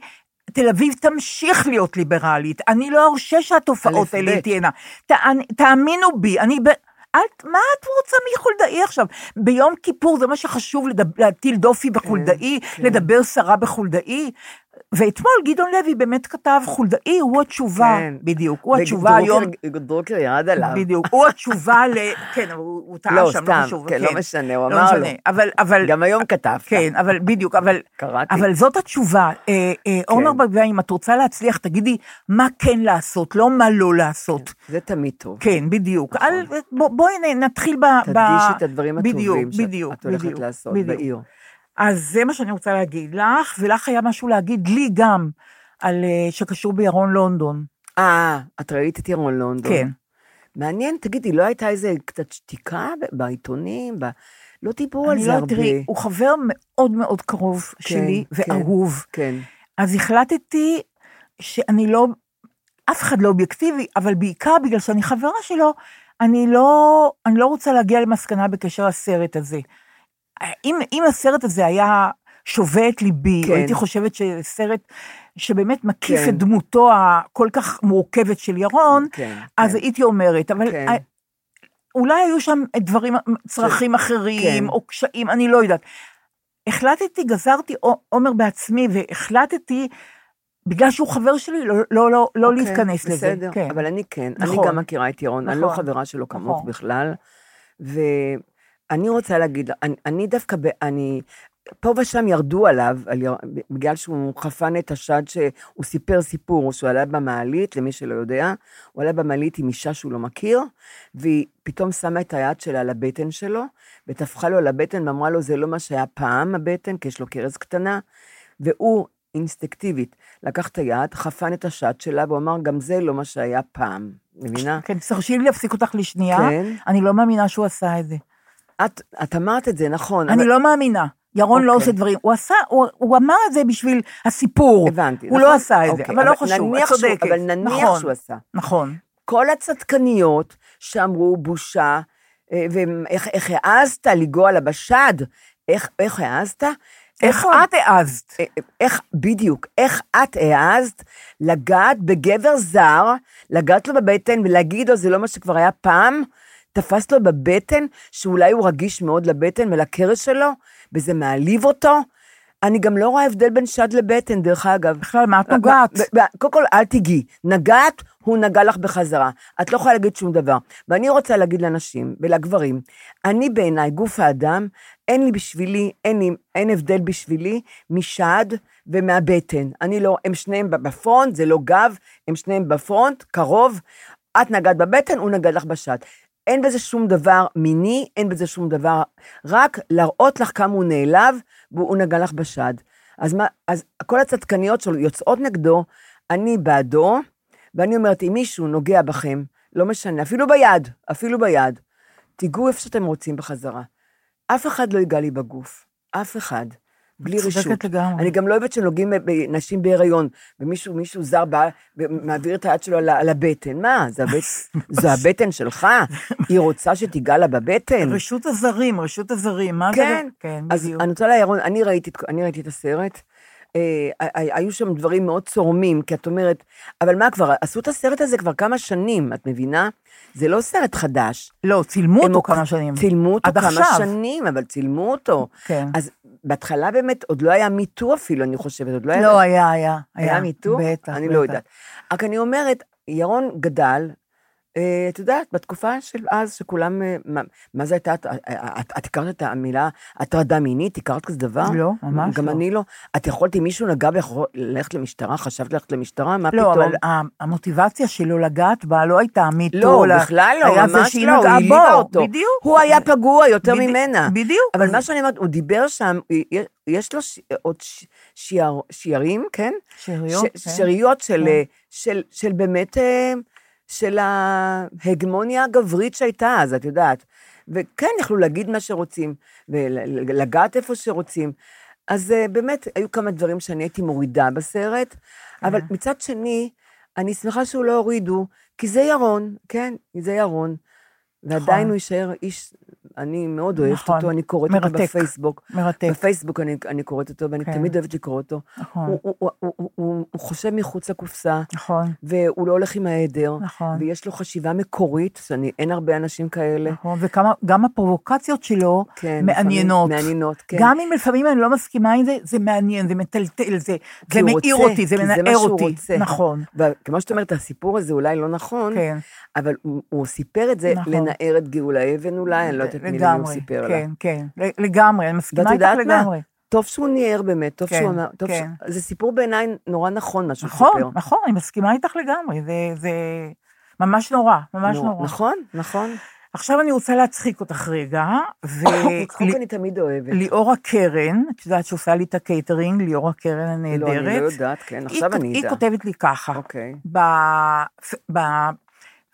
תל אביב תמשיך להיות ליברלית, אני לא ארשה שהתופעות האלה. תהיינה. תאמ- תאמינו בי, אני... ב... אל, מה את רוצה מחולדאי עכשיו? ביום כיפור זה מה שחשוב לדב, להטיל דופי בחולדאי, כן. לדבר סרה בחולדאי. ואתמול גדעון לוי באמת כתב, חולדאי הוא התשובה, כן. בדיוק, הוא התשובה היום, דרוקר ירד עליו. בדיוק, הוא התשובה ל... <laughs> כן, אבל הוא הוא טעה לא, שם, סתם, חשוב, כן, לא משנה, הוא לא אמר לו. משנה, אבל, אבל, גם היום כתבת. כן, אבל בדיוק, אבל, קראתי. אבל זאת התשובה. אה, אה, אורנה ברביבאי, אם את רוצה להצליח, תגידי מה כן לעשות, לא מה לא לעשות. זה תמיד טוב. כן, בדיוק. בוא, בואי נ- נתחיל ב... ב- תדגישי את הדברים בדיוק, הטובים שאת בדיוק, את הולכת בדיוק, לעשות בדיוק. בעיר. אז זה מה שאני רוצה להגיד לך, ולך היה משהו להגיד לי גם, על, אה, שקשור בירון לונדון. אה, את ראית את ירון לונדון. כן. מעניין, תגידי, לא הייתה איזה קצת שתיקה בעיתונים? ב... לא דיברו על זה לא, הרבה. תראי, הוא חבר מאוד מאוד קרוב כן, שלי, כן, ואהוב. כן. אז החלטתי שאני לא, אף אחד לא אובייקטיבי, אבל בעיקר בגלל שאני חברה שלו, אני לא, אני לא רוצה להגיע למסקנה בקשר לסרט הזה. אם, אם הסרט הזה היה שובה את ליבי, כן. הייתי חושבת סרט שבאמת מקיף כן. את דמותו הכל כך מורכבת של ירון, כן, אז כן. הייתי אומרת, אבל כן. אולי היו שם דברים, צרכים אחרים, כן. או קשיים, אני לא יודעת. החלטתי, גזרתי עומר בעצמי, והחלטתי, בגלל שהוא חבר שלי, לא, לא, לא, לא אוקיי, להתכנס לזה. בסדר, כן. אבל אני כן, אני נכון. גם מכירה את ירון, אני לא נכון. חברה שלו כמוך נכון. בכלל, ואני רוצה להגיד, אני, אני דווקא, ב, אני, פה ושם ירדו עליו, על בגלל שהוא חפן את השד שהוא סיפר סיפור, שהוא עלה במעלית, למי שלא יודע, הוא עלה במעלית עם אישה שהוא לא מכיר, והיא פתאום שמה את היד שלה על הבטן שלו, וטפחה לו על הבטן ואמרה לו, זה לא מה שהיה פעם הבטן, כי יש לו קרס קטנה, והוא אינסטקטיבית לקח את היד, חפן את השד שלה, והוא אמר, גם זה לא מה שהיה פעם, מבינה? כן, תרשי לי להפסיק אותך לשנייה. כן. אני לא מאמינה שהוא עשה את זה. את, את אמרת את זה, נכון. אני אבל- לא מאמינה. ירון לא אוקיי. עושה דברים, הוא עשה, הוא, הוא אמר את זה בשביל הסיפור. הבנתי. הוא נכון? לא עשה את זה, אוקיי, אבל לא חשוב, את צודקת. אבל נניח נכון, שהוא עשה. נכון. כל הצדקניות שאמרו בושה, אה, ואיך איך העזת לנגוע לה בשד, איך, איך העזת? איך את העזת? אה, איך, בדיוק, איך את העזת לגעת בגבר זר, לגעת לו בבטן ולהגיד לו, זה לא מה שכבר היה פעם? תפס לו בבטן, שאולי הוא רגיש מאוד לבטן ולקרס שלו, וזה מעליב אותו? אני גם לא רואה הבדל בין שד לבטן, דרך אגב. בכלל, מה את נוגעת? קודם כל, אל תיגעי. נגעת, הוא נגע לך בחזרה. את לא יכולה להגיד שום דבר. ואני רוצה להגיד לנשים ולגברים, אני בעיניי, גוף האדם, אין לי בשבילי, אין, לי, אין הבדל בשבילי משד ומהבטן. אני לא, הם שניהם בפרונט, זה לא גב, הם שניהם בפרונט, קרוב. את נגעת בבטן, הוא נגע לך בשד. אין בזה שום דבר מיני, אין בזה שום דבר, רק להראות לך כמה הוא נעלב, והוא נגע לך בשד. אז, מה, אז כל הצדקניות שלו יוצאות נגדו, אני בעדו, ואני אומרת, אם מישהו נוגע בכם, לא משנה, אפילו ביד, אפילו ביד, תיגעו איפה שאתם רוצים בחזרה. אף אחד לא ייגע לי בגוף, אף אחד. בלי צודקת רשות. לגמרי. אני גם לא אוהבת שנוגעים בנשים בהיריון, ומישהו מישהו זר בא ומעביר את היד שלו על, על הבטן. מה, זה, הבט, <laughs> זה הבטן שלך? היא רוצה שתיגע לה בבטן? רשות הזרים, רשות הזרים, מה כן, זה? כן, אז בדיוק. אני רוצה לירון, אני ראיתי, אני ראיתי את הסרט, אה, היו שם דברים מאוד צורמים, כי את אומרת, אבל מה כבר, עשו את הסרט הזה כבר כמה שנים, את מבינה? זה לא סרט חדש. לא, צילמו אותו כמה שנים. צילמו אותו כמה עכשיו. שנים, אבל צילמו אותו. כן. אז בהתחלה באמת עוד לא היה מיטו אפילו, אני חושבת, עוד לא היה... לא, היה, היה. היה מיטו? בטח, אני לא בטח. יודעת. רק אני אומרת, ירון גדל, את יודעת, בתקופה של אז, שכולם, אה, מה, מה זה הייתה, את, את, את, את הכרת את המילה הטרדה מינית? הכרת כזה דבר? לא, ממש גם לא. אני לא. את יכולת, אם מישהו נגע בך, ללכת למשטרה? חשבת ללכת למשטרה? מה לא, פתאום? אבל ה- המוטיבציה שלו לגעת בה לא הייתה מיטו. לא, אלא בכלל לא, היה זה ממש שהיא לא, העליבה בו, אותו. בדיוק. הוא היה פגוע יותר בדי- ממנה. בדיוק. אבל מה שאני אומרת, הוא דיבר שם, יש- לו ש- עוד ש- שיער- שיערים, כן? שאריות, ש- כן. שאריות של, כן. אה, של, של באמת, אה, של ההגמוניה הגברית שהייתה אז, את יודעת. וכן, יכלו להגיד מה שרוצים, ולגעת איפה שרוצים. אז אה, באמת, היו כמה דברים שאני הייתי מורידה בסרט, אבל. מצד שני, אני שמחה שהוא לא הורידו, כי זה ירון, כן, זה ירון. ועדיין נכון. הוא יישאר איש, אני מאוד אוהבת נכון. אותו, אני קוראת אותו מרתק. בפייסבוק. מרתק. בפייסבוק אני, אני קוראת אותו, ואני כן. תמיד אוהבת לקרוא אותו. נכון. הוא, הוא, הוא, הוא, הוא, הוא חושב מחוץ לקופסה, נכון, והוא לא הולך עם העדר, נכון. ויש לו חשיבה מקורית, שאני, אין הרבה אנשים כאלה. נכון, וגם הפרובוקציות שלו כן, מעניינות. לפעמים מעניינות, כן. גם אם לפעמים אני לא מסכימה עם זה, זה מעניין, זה מטלטל, זה, זה רוצה, אותי, זה מנער אותי. רוצה. נכון, וכמו שאת אומרת, הסיפור הזה אולי לא נכון, כן. אבל הוא, הוא סיפר את זה נכון. לנער את גאולה אבן אולי, אני לא יודעת את מי למי הוא לגמרי, סיפר לה. כן, כן, לגמרי, אני ואת מסכימה איתך יודעת מה? לגמרי. טוב שהוא ניער באמת, טוב כן, שהוא אמר, טוב כן. ש... זה סיפור בעיניי נורא נכון מה שהוא נכון, סיפר. נכון, אני מסכימה איתך לגמרי, זה, זה ממש נורא, ממש נו, נורא. נכון, נכון. עכשיו אני רוצה להצחיק אותך רגע, <coughs> צחוק אני תמיד אוהבת. וליאורה קרן, את יודעת שעושה לי את הקייטרינג, ליאורה קרן הנהדרת. לא, אני לא יודעת, כן, עכשיו היא, אני היא אדע. כותבת לי ככה, אוקיי. בפ-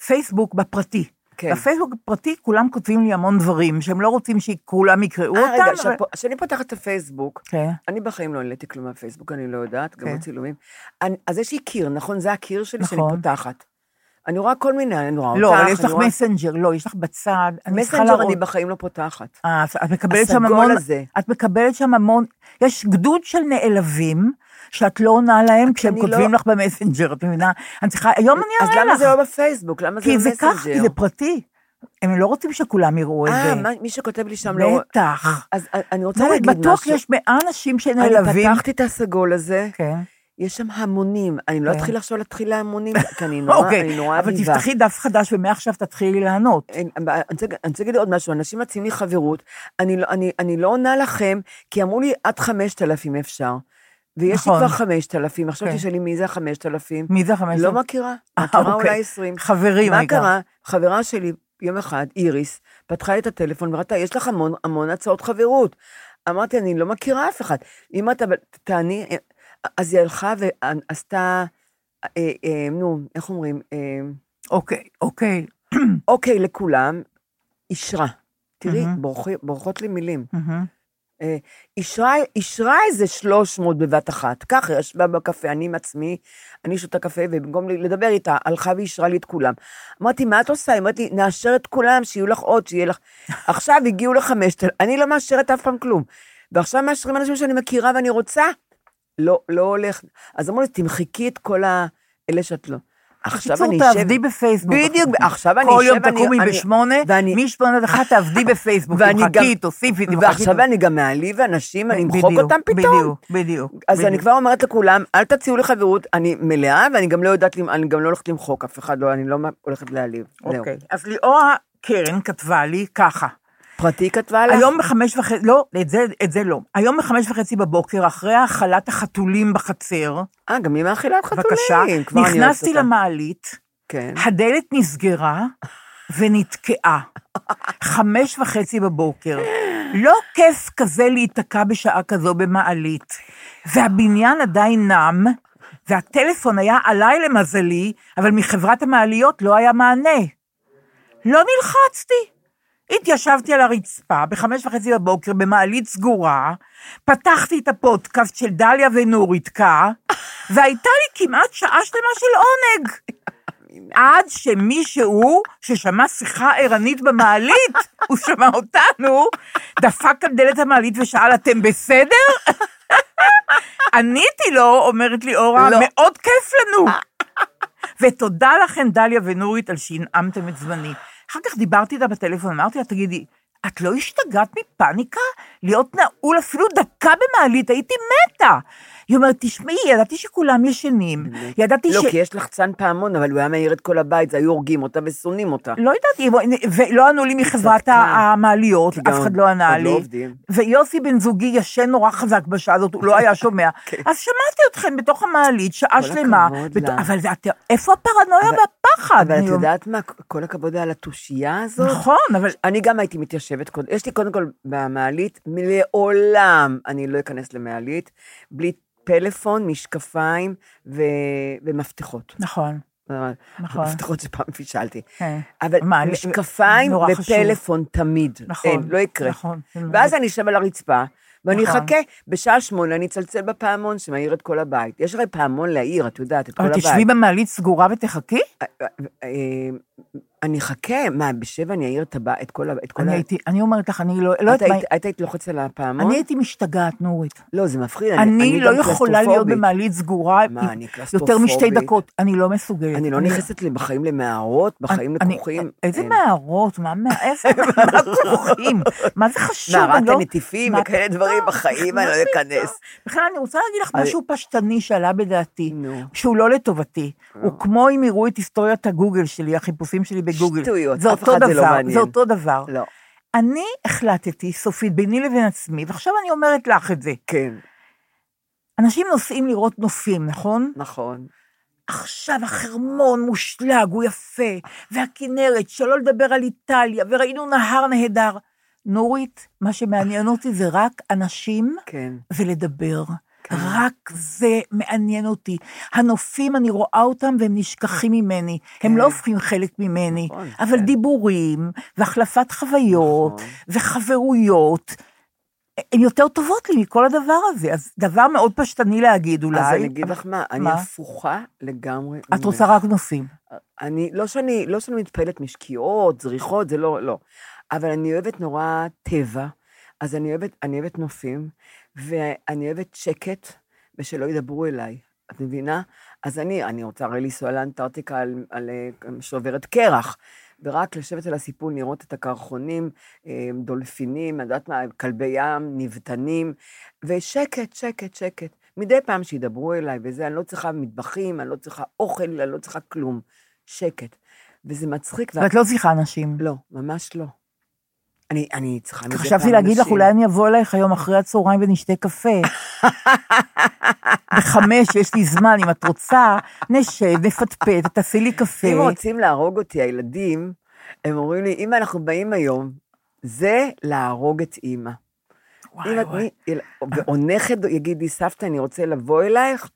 בפייסבוק, בפרטי. כן. בפייסבוק בפרטי כולם כותבים לי המון דברים, שהם לא רוצים שכולם יקראו אה, אותם. רגע, אבל- כשאני פותחת את הפייסבוק, כן. אני בחיים לא העליתי כלום מהפייסבוק, אני לא יודעת, גם כן. בצילומים. אני- אז יש לי קיר, נכון? זה הקיר שלי שאני נכון. פותחת. אני רואה כל מיני, אני רואה אותך. לא, אבל יש אני לך רואה- מסנג'ר, לא, יש לך בצד. אני מסנג'ר להראות- אני בחיים לא פותחת. אה, את מקבלת שם הסגול המון, הזה. את מקבלת שם המון, יש גדוד של נעלבים, שאת לא עונה להם כשהם אני כותבים לא- לך במסנג'ר, את מבינה? אני צריכה, היום אני אז אראה למה לך. זה לא בפייסבוק? למה זה כי זה במסנג'ר? כך, כי זה פרטי. הם לא רוצים שכולם יראו את אה, זה. מה- מי שכותב לי שם לא... בטח. אז אני רוצה להגיד משהו. בטוח יש מאה אנשים אני שנעלבים. פתחתי את הסגול הזה, כן. יש שם המונים. אני לא כן. אתחיל עכשיו להתחיל להמונים, <laughs> כי אני נורא, אני אוקיי, אבל אביבה. תפתחי דף חדש ומעכשיו תתחילי לענות. אני רוצה אני להגיד עוד משהו, אנשים מציעים לי חברות, אני לא- אני- אני לא עונה לכם, כי אמרו לי עד 5,000 אפשר. ויש לי נכון. כבר 5,000, עכשיו כן. תשאלי מי זה ה-5,000. מי זה החמש? לא מכירה, אה, מכירה אוקיי. אולי 20. חברים, מה. קרה? חברה שלי, יום אחד, איריס, פתחה לי את הטלפון וראתה, יש לך המון, המון הצעות חברות. אמרתי, אני לא מכירה אף אחד. אם אתה, תעני, אז היא הלכה ועשתה, אה, אה, נו, איך אומרים? אה, אוקיי, אוקיי. אוקיי לכולם, אישרה. תראי, מהמם. בורחי- בורחות לי מילים. מהמם. אה, אישרה, אישרה איזה 300 בבת אחת. ככה, ישבה בקפה, אני עם עצמי, אני שותה קפה, ובמקום לדבר איתה, הלכה ואישרה לי את כולם. אמרתי, מה את עושה? היא אמרת לי, נאשר את כולם, שיהיו לך עוד, שיהיה לך... <laughs> עכשיו הגיעו לחמשת, אני לא מאשרת אף פעם כלום. ועכשיו מאשרים אנשים שאני מכירה ואני רוצה, לא, לא הולך. אז אמרו לי, תמחקי את כל האלה שאת לא. עכשיו אני אשב... תעבדי בפייסבוק. בדיוק, עכשיו אני כל אשב... יום ואני- תקומי בשמונה, משמונה עד אחת תעבדי בפייסבוק. ואני גם- תמחקי, תוסיפי, תמחקי. ועכשיו אני גם מעליב אנשים, אני אמחוק אותם פתאום. בדיוק, בדיוק. אז אני. כבר אומרת לכולם, אל תציעו לי חברות, אני מלאה, ואני גם לא יודעת, אני גם לא הולכת למחוק אף אחד, לא, אני לא הולכת להעליב. אוקיי. אז ליאורה קרן כתבה לי ככה. פרטי כתבה לך? היום בחמש וחצי, לא, את זה, את זה לא. היום בחמש וחצי בבוקר, אחרי האכלת החתולים בחצר, אה, גם היא מאכילת חתולים. בבקשה, נכנסתי. למעלית, כן. הדלת נסגרה ונתקעה. <laughs> חמש וחצי בבוקר. לא כיף כזה להיתקע בשעה כזו במעלית. והבניין עדיין נם, והטלפון היה עליי למזלי, אבל מחברת המעליות לא היה מענה. לא נלחצתי. התיישבתי על הרצפה בחמש וחצי בבוקר במעלית סגורה, פתחתי את הפודקאסט של דליה ונורית-קה, <laughs> והייתה לי כמעט שעה שלמה של עונג. עד שמישהו ששמע שיחה ערנית במעלית, <laughs> הוא שמע אותנו, דפק על דלת המעלית ושאל, אתם בסדר? <laughs> עניתי לו, אומרת לי אורה, לא. מאוד כיף לנו. ותודה לכם, דליה ונורית, על שהנעמתם את זמני. אחר כך דיברתי איתה בטלפון, אמרתי לה, תגידי, את לא השתגעת מפאניקה? להיות נעול אפילו דקה במעלית, הייתי מתה. היא אומרת, תשמעי, ידעתי שכולם ישנים, ידעתי לא, ש... כי יש לחצן פעמון, אבל הוא היה מעיר את כל הבית, זה היו הורגים אותה ושונאים אותה. לא יודעת, ולא ענו לי מחברת. המעליות, אף אחד לא ענה לא לי. ויוסי בן זוגי ישן נורא חזק בשעה הזאת, הוא לא היה <laughs> שומע. כן. אז שמעתי אתכם בתוך המעלית, שעה שלמה. אבל איפה הפרנויה והפחד? אבל את יודעת מה, כל הכבוד על התושייה הזאת. נכון, אבל... אני גם הייתי מתיישבת יש לי קודם כל במעלית, לעולם אני לא אכנס למעלית, בלי פלאפון, משקפיים ו... ומפתחות. נכון, נכון. מפתחות שפעם פישלתי. כן. אבל מה, משקפיים נורא חשוב. ופלאפון תמיד. נכון, אין, לא יקרה. נכון. ואז אני אשב על הרצפה, ואני נכון. אחכה, בשעה שמונה אני אצלצל בפעמון שמאיר את כל הבית. יש הרי פעמון להעיר, את יודעת, את כל אבל הבית. תשבי במעלית סגורה ותחכי? אה, אה, אה, אני אחכה, מה, בשבע אני אעיר את הבית, את כל ה... את כל אני ה- הייתי, אני אומרת לך, אני לא, לא את יודעת מה... היית- את היית לוחץ על הפעמון? אני הייתי משתגעת, נורית. לא, זה מפחיד. אני לא גם יכולה להיות. במעלית סגורה מה, אני יותר משתי? דקות. אני לא מסוגלת. אני לא נכנסת לי בחיים למערות, בחיים אני- לקוחים. איזה אין. מערות? מה מה- איזה <laughs> מה כרוכים? מה זה חשוב? מערת אני לא- הנטיפים וכאלה דברים, פתאום? בחיים אני לא אכנס. בכלל, אני רוצה להגיד לך אני- משהו פשטני שעלה בדעתי. שהוא לא לטובתי. הוא כמו אם יראו את היסטוריית הגוגל שלי, החיפושים שלי בגוגל. שטויות, זה אף אחד זה לא דבר, מעניין. זה אותו דבר. לא, אני החלטתי, סופית, ביני לבין עצמי, ועכשיו אני אומרת לך את זה. כן, אנשים נוסעים לראות נופים, נכון? נכון. עכשיו החרמון מושלג, הוא יפה, והכינרת, שלא לדבר על איטליה, וראינו נהר נהדר. נורית, מה שמעניין אותי זה רק אנשים כן. ולדבר. רק זה מעניין אותי. הנופים, אני רואה אותם והם נשכחים ממני. הם לא הופכים חלק ממני, נכון, אבל כן. דיבורים, והחלפת חוויות, נכון. וחברויות, הן יותר טובות לי מכל הדבר הזה. אז דבר מאוד פשטני להגיד אולי. אז אני אגיד לך מה, אני? הפוכה לגמרי. את. רוצה רק נושאים. אני, לא שאני, לא שאני מתפעלת משקיעות, זריחות, זה לא, לא. אבל אני אוהבת נורא טבע, אז אני אוהבת, אני אוהבת נופים, ואני אוהבת שקט, ושלא ידברו אליי. את מבינה? אז אני, אני רוצה הרי לנסוע לאנטארקטיקה על, על אה, שוברת קרח, ורק לשבת על הסיפון, לראות את הקרחונים, אה, דולפינים, את יודעת מה, כלבי ים, נבטנים, ושקט, שקט, שקט. מדי פעם שידברו אליי וזה, אני לא צריכה מטבחים, אני לא צריכה אוכל, אני לא צריכה כלום. שקט. וזה מצחיק. ואת לא צריכה אנשים. לא, ממש לא. אני, אני צריכה מדי פעם חשבתי להגיד לך, אנשים. אולי אני אבוא אלייך היום אחרי הצהריים ונשתה קפה. בחמש, יש לי זמן, אם את רוצה, נשב, נפטפט, תעשי לי קפה. אם רוצים להרוג אותי, הילדים, הם אומרים לי, אמא, אנחנו באים היום, זה להרוג את אימא. וואי, אם וואי. או נכד יגיד לי, סבתא, אני רוצה לבוא אלייך,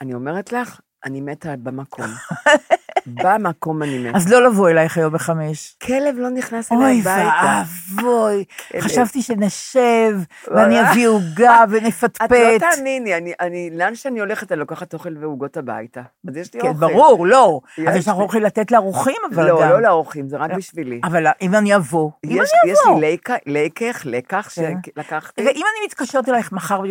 אני אומרת לך, אני מתה במקום. <laughs> במקום אני מתה. אז לא לבוא אלייך היום בחמש. כלב לא נכנס אליי אוי הביתה. ואבוי, כלב. חשבתי שנשב. ואני אביא עוגה את לא ונפטפט. תאמיני, אני, אני, לאן שאני הולכת, אני לוקחת אוכל ועוגות הביתה. אז יש לי כן, אוכל. ברור, לא. יש אז יש לך. אוכל לתת לאורחים, אבל לא, גם. לא לאורחים, זה רק בשבילי. אבל אם אני אבוא, אם יש, אני יש אבוא. לי לקח, לקח, כן. שלקחתי. ואם אני מתקשרת אלייך מחר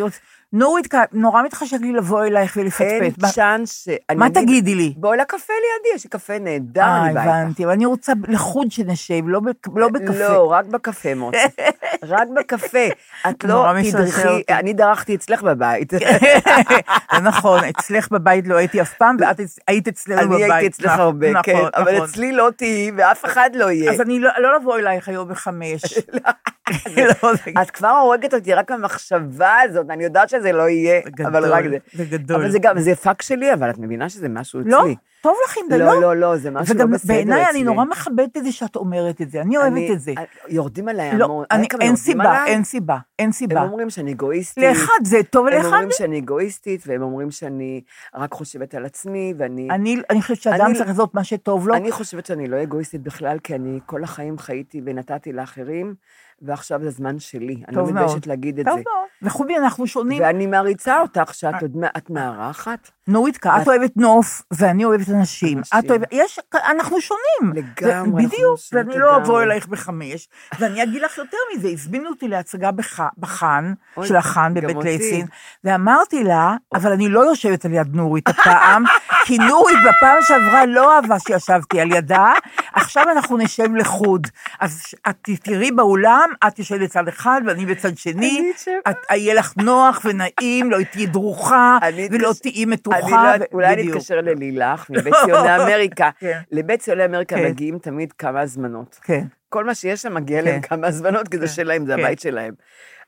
נורית, נורא מתחשק לי לבוא אלייך אין ולפטפט. מה- צ'אנס ש... אני מה תגידי לי? בואי לקפה לידי, יש לי קפה נהדר, אה, אני באה איתך. הבנתי, אבל אני רוצה לחוד שנשב, לא לא בקפה. לא, רק בקפה, מוצי. <laughs> רק בקפה. את לא תדרכי. אני דרכתי אצלך בבית. <laughs> זה נכון, אצלך בבית לא הייתי אף פעם, ואת היית אצלנו בבית. אני הייתי אצלך הרבה, נכון, כן, אבל נכון. אצלי לא תהיי, ואף אחד לא יהיה. אז אני לא לא לבוא אלייך היום בחמש. <laughs> לא, את כבר הורגת אותי רק המחשבה הזאת, אני יודעת שזה לא יהיה, זה אבל גדול, רק זה. זה גדול. אבל זה גם, זה פאק שלי, אבל את מבינה שזה משהו לא, אצלי. טוב לך עם זה, לא, לא? לא, לא, זה משהו לא וגם בסדר בעיניי אני אצלי. נורא מכבדת את זה שאת אומרת את זה, אני אוהבת אני- את זה. יורדים עליי לא, המון. אני- אין סיבה, עליי? אין סיבה, אין הם סיבה. אומרים שאני אגואיסטית. לאחד זה טוב הם ולאחד אומרים. שאני אגואיסטית, והם אומרים שאני רק חושבת על עצמי, ואני... אני אני חושבת שאדם צריך לעשות מה שטוב לו. אני חושבת שאני לא אגואיסטית בכלל, כי אני כל החיים חייתי ונתתי לאחרים, ועכשיו זה הזמן שלי. אני לא טוב מאוד. מתביישת להגיד את טוב זה. מאוד. וחובי, אנחנו שונים. ואני מעריצה אותך שאת עוד מא- את מארחת. נוריתקה, את אוהבת נוף, ואני אוהבת אנשים. את אוהבת, יש, אנחנו שונים. לגמרי, בדיוק, ואני לא אבוא. אלייך בחמש, ואני אגיד לך יותר מזה, הזמינו אותי להצגה בח- בחאן, של החאן בבית אותי. ליסין, ואמרתי לה, אבל אני לא יושבת על יד נורית הפעם, <laughs> כי נורית בפעם שעברה לא אהבה שישבתי על ידה, עכשיו אנחנו נשב לחוד. אז את תראי באולם, את יושבת בצד אחד ואני בצד שני. את- יהיה לך נוח ונעים, לא תהיי דרוכה, <laughs> ולא תהיי מתוחה. לא ו- אולי אני. אתקשר ללילך מבית ציוני <laughs> אמריקה. כן. לבית ציוני אמריקה כן. מגיעים תמיד כמה הזמנות. כן. כל מה שיש שם מגיע להם. כמה הזמנות, כי זה. שלהם, זה. הבית שלהם.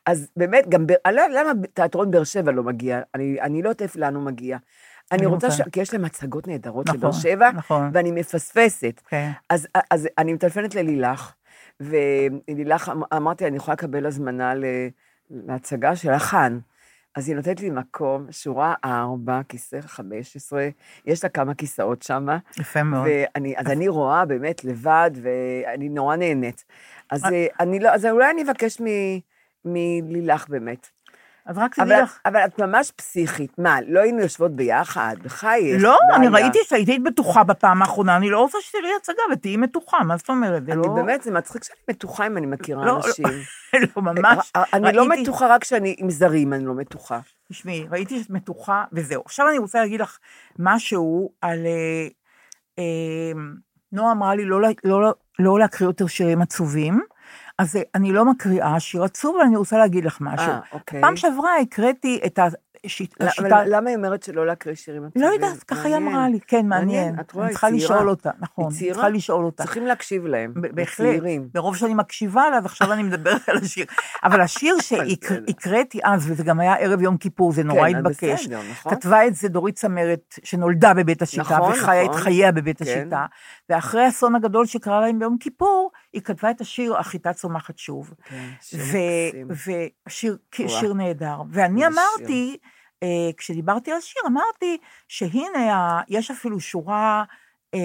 אז באמת, גם, לא למה תיאטרון באר שבע לא מגיע, אני, לא יודעת איפה לאן הוא מגיע. אני רוצה. ש... כי יש להם הצגות נהדרות נכון, בבאר שבע, נכון. ואני מפספסת. כן. אז, אז אני מטלפנת ללילך, ולילך, אמ- אמרתי, אני יכולה לקבל הזמנה. להצגה של החאן. אז היא נותנת לי מקום, שורה 4, כיסא 15, יש לה כמה כיסאות שם, יפה מאוד. ואני, אז אני רואה באמת לבד, ואני נורא נהנית. אז, אה. אה, אני לא, אז אולי אני אבקש מלילך באמת. אז רק תדעי לך. אבל את ממש פסיכית. מה, לא היינו יושבות ביחד? בחייך. לא, אני. ראיתי שהייתי בטוחה בפעם האחרונה, אני לא רוצה שתראי הצגה ותהיי מתוחה, מה זאת אומרת? אני לא... באמת, זה מצחיק שאני מתוחה אם אני מכירה לא, אנשים. <laughs> לא, ממש. אה, אני לא ראיתי- מתוחה רק כשאני עם זרים, אני לא מתוחה. תשמעי, ראיתי שאת מתוחה, וזהו. עכשיו אני רוצה להגיד לך משהו על... אה, אה, נועה אמרה לי לא, לה- לא, לא להקריא יותר שירים עצובים, אז אני לא מקריאה שיר עצוב, אבל אני רוצה להגיד לך משהו. אה, אוקיי. פעם שעברה הקראתי את השיט- לא, השיטה... אבל למה היא אומרת שלא להקריא שירים עצובים? לא יודעת, ככה היא מעניין. אמרה לי, כן, מעניין. את רואה, אני צריכה היא צעירה. לשאול אותה, נכון, היא אני צעירה? צריכה לשאול אותה. צריכים להקשיב להם. בהחלט, צעירים. ברוב שאני מקשיבה לה, ועכשיו אני מדברת על השיר. אבל השיר <laughs> שהקראתי אז, וזה גם היה ערב יום כיפור, זה נורא כן, התבקש. בסדר, נכון. כתבה את זה דורית צמרת, שנולדה בבית השיטה, נכון, וחיה את נכון. חייה בבית כן. השיטה. ואחרי האסון הגדול שקרה להם ביום כיפור, היא כתבה את השיר "החיטה צומחת שוב". כן, שיר מקסים. ושיר. שיר נהדר. ואני אמרתי, אה, כשדיברתי על השיר, אמרתי שהנה, ה- יש אפילו שורה אה,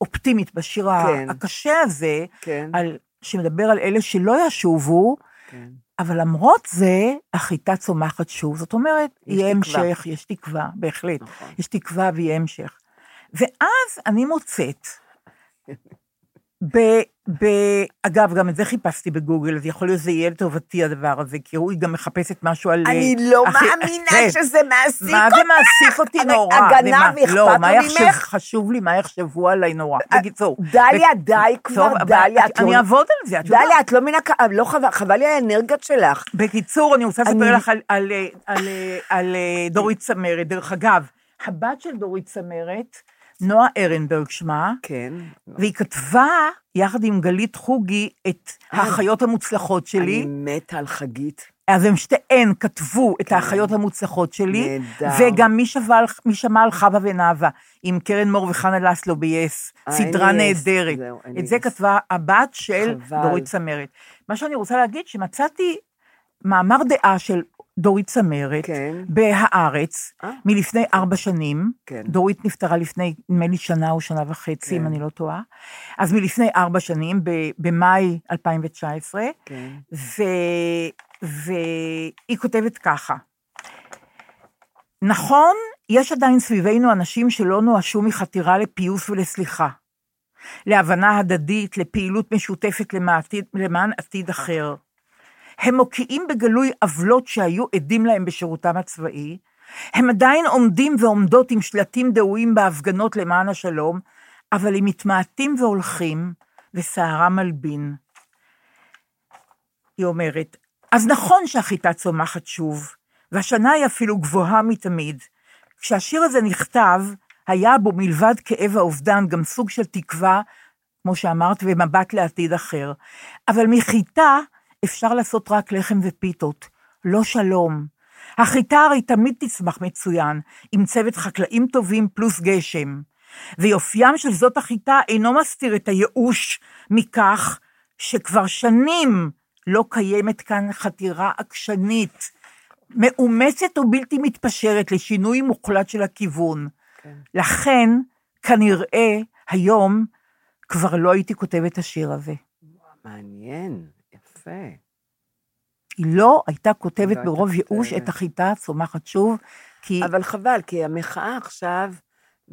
אופטימית בשיר כן. הקשה הזה, כן, על, שמדבר על אלה שלא ישובו, כן. אבל למרות זה, החיטה צומחת שוב. זאת אומרת, יהיה תקווה. המשך, יש תקווה, בהחלט. נכון. יש תקווה ויהיה המשך. ואז אני מוצאת, ב, ב, אגב, גם את זה חיפשתי בגוגל, אז יכול להיות שזה יהיה לטובתי הדבר הזה, כי הוא גם מחפשת משהו על... אני אה, לא אחי- מאמינה כן. שזה מעסיק מה זה מעסיק אותי נורא? הגנב ומה- אכפת לא, מה יחשב-? חשוב לי מה יחשבו עליי נורא. בקיצור. דליה, ו- די כבר, דליה, את אני לא- אעבוד על זה, את יודעת. דליה, את לא מבינה, לא חבל, חבל לי על האנרגיות שלך. בקיצור, אני רוצה לספר אני- לך על, על, על, על, על אה, דורית צמרת. דרך אגב, הבת של דורית צמרת, נועה ארנברג שמה, כן. והיא כתבה, יחד עם גלית חוגי, את האחיות המוצלחות שלי. אני מתה על חגית. אז הם שתיהן כתבו את האחיות המוצלחות שלי, נהדר. וגם מי, על- מי שמע על חווה ונאווה, עם קרן מור וחנה לסלו ב-yes, אה, סדרה נהדרת. את זה. כתבה הבת של חבל. דורית צמרת. מה שאני רוצה להגיד, שמצאתי מאמר דעה של דורית צמרת, כן. בהארץ, אה. מלפני ארבע שנים. כן. דורית נפטרה לפני, נדמה לי, שנה או שנה וחצי, אם כן. אני לא טועה. אז מלפני ארבע שנים, במאי 2019, כן. ו... והיא כותבת ככה: נכון, יש עדיין סביבנו אנשים שלא נואשו מחתירה לפיוס ולסליחה, להבנה הדדית, לפעילות משותפת למען עתיד, למען עתיד אחר. הם מוקיעים בגלוי עוולות שהיו עדים להם בשירותם הצבאי, הם עדיין עומדים ועומדות עם שלטים דהויים בהפגנות למען השלום, אבל הם מתמעטים והולכים, וסערם מלבין. היא אומרת, אז נכון שהחיטה צומחת שוב, והשנה היא אפילו גבוהה מתמיד. כשהשיר הזה נכתב, היה בו מלבד כאב האובדן גם סוג של תקווה, כמו שאמרת, ומבט לעתיד אחר. אבל מחיטה אפשר לעשות רק לחם ופיתות, לא שלום. החיטה הרי תמיד תצמח מצוין, עם צוות חקלאים טובים פלוס גשם. ויופיים של זאת החיטה אינו מסתיר את הייאוש מכך שכבר שנים לא קיימת כאן חתירה עקשנית, מאומצת ובלתי מתפשרת לשינוי מוחלט של הכיוון. כן. לכן, כנראה, היום כבר לא הייתי כותבת את השיר הזה. מעניין, יפה. היא לא הייתה כותבת לא ברוב ייאוש. את החיטה צומחת שוב, כי אבל חבל, כי המחאה עכשיו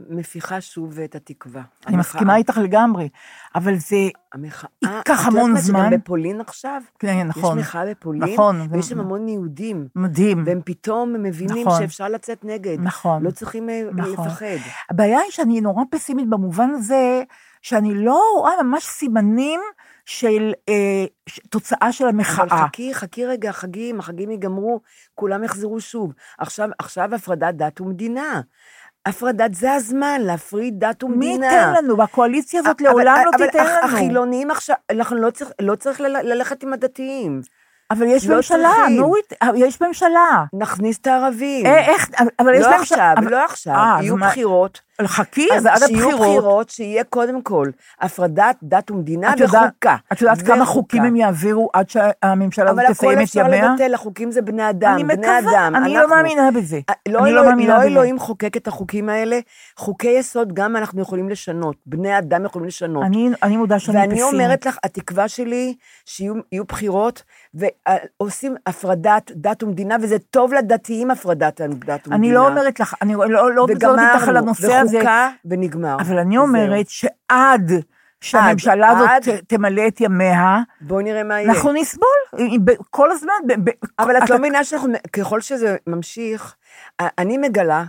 מפיחה שוב את התקווה. אני המחאה- מסכימה איתך לגמרי, אבל זה, המחאה... ייקח את המון יודעת מה, זמן. שגם בפולין עכשיו? כן, נכון, יש מחאה בפולין, נכון, ויש זה- שם המון יהודים, מדהים. והם פתאום מבינים נכון. שאפשר לצאת נגד. נכון. לא צריכים אה, נכון. לפחד. הבעיה היא שאני נורא פסימית במובן הזה, שאני לא רואה ממש סימנים של אה, ש- תוצאה של אבל המחאה. חכי, חכי רגע, החגים, החגים ייגמרו, כולם יחזרו שוב. עכשיו, עכשיו הפרדת דת ומדינה. הפרדת זה הזמן, להפריד דת מי ומדינה. ייתן לנו? והקואליציה הזאת אבל- לעולם לא אבל תיתן הח- לנו. החילונים עכשיו, אנחנו לא צריך, לא צריך ללכת עם הדתיים. אבל יש לא ממשלה. נורית, יש ממשלה. נכניס את הערבים. אה, איך, אבל יש לא ממשלה. עכשיו, אבל- לא עכשיו, אה, אז יהיו מה- בחירות. חכי, אז שיהיו הבחירות. בחירות, שיהיה קודם כל הפרדת דת ומדינה את וחוקה. את יודעת כמה וחוקה. חוקים הם יעבירו עד שהממשלה אבל הזאת הכל תסיים את אפשר ימיה? לבטל, החוקים זה בני אדם, אני בני מקווה, אדם. אני לא בזה. אה, לא אני לא אלוהים- מאמינה לא בזה. אלוהים חוקק את החוקים האלה, חוקי יסוד גם אנחנו יכולים לשנות, בני אדם יכולים לשנות. אני, אני מודה שאני ואני פסימית. אומרת לך, התקווה שלי, שיהיו יהיו בחירות, ועושים הפרדת דת ומדינה, וזה טוב לדתיים הפרדת דת ומדינה. אני לא אומרת לך, אני לא, לא, לא איתך על הנושא הזה, וחוקה, ונגמר. אבל אני. אומרת שעד שהממשלה עד- הזאת ת- תמלא את ימיה, בואי נראה מה יהיה. אנחנו נסבול כל הזמן. ב- ב- אבל את אתה- לא מבינה שככל שזה ממשיך, אני מגלה,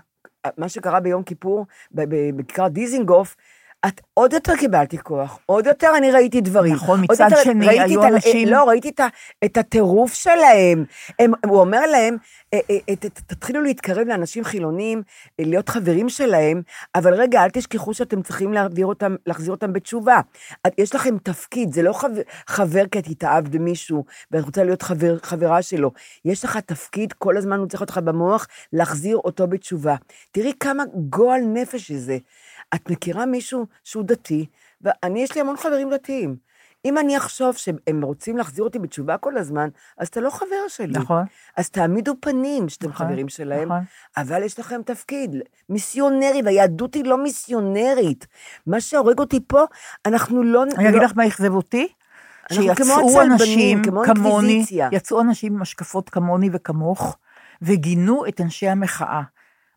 מה שקרה ביום כיפור, בכיכר דיזינגוף, את עוד יותר קיבלתי כוח, עוד יותר אני ראיתי דברים. נכון, מצד יותר שני, ראיתי היו את אנשים- לא, ראיתי את, את הטירוף שלהם. הם, הוא אומר להם, "אה, אה, אה, תתחילו להתקרב לאנשים חילונים, להיות חברים שלהם, אבל רגע, אל תשכחו שאתם צריכים להעביר אותם, להחזיר אותם בתשובה. את- יש לכם תפקיד, זה לא חבר, חבר כי את התאהבת במישהו, ואת רוצה להיות חבר, חברה שלו. יש לך תפקיד, כל הזמן הוא צריך אותך במוח, להחזיר אותו בתשובה. תראי כמה גועל נפש זה. את מכירה מישהו שהוא דתי, ואני, יש לי המון חברים דתיים. אם אני אחשוב שהם רוצים להחזיר אותי בתשובה כל הזמן, אז אתה לא חבר שלי. נכון. אז תעמידו פנים שאתם נכון, חברים שלהם, נכון. אבל יש לכם תפקיד, מיסיונרי, והיהדות היא לא מיסיונרית. מה שהורג אותי פה, אנחנו לא... אני אגיד לא- לך מה אכזב אותי, שיצאו אנשים כמו כמוני. יצאו אנשים עם השקפות כמוני וכמוך, וגינו את אנשי המחאה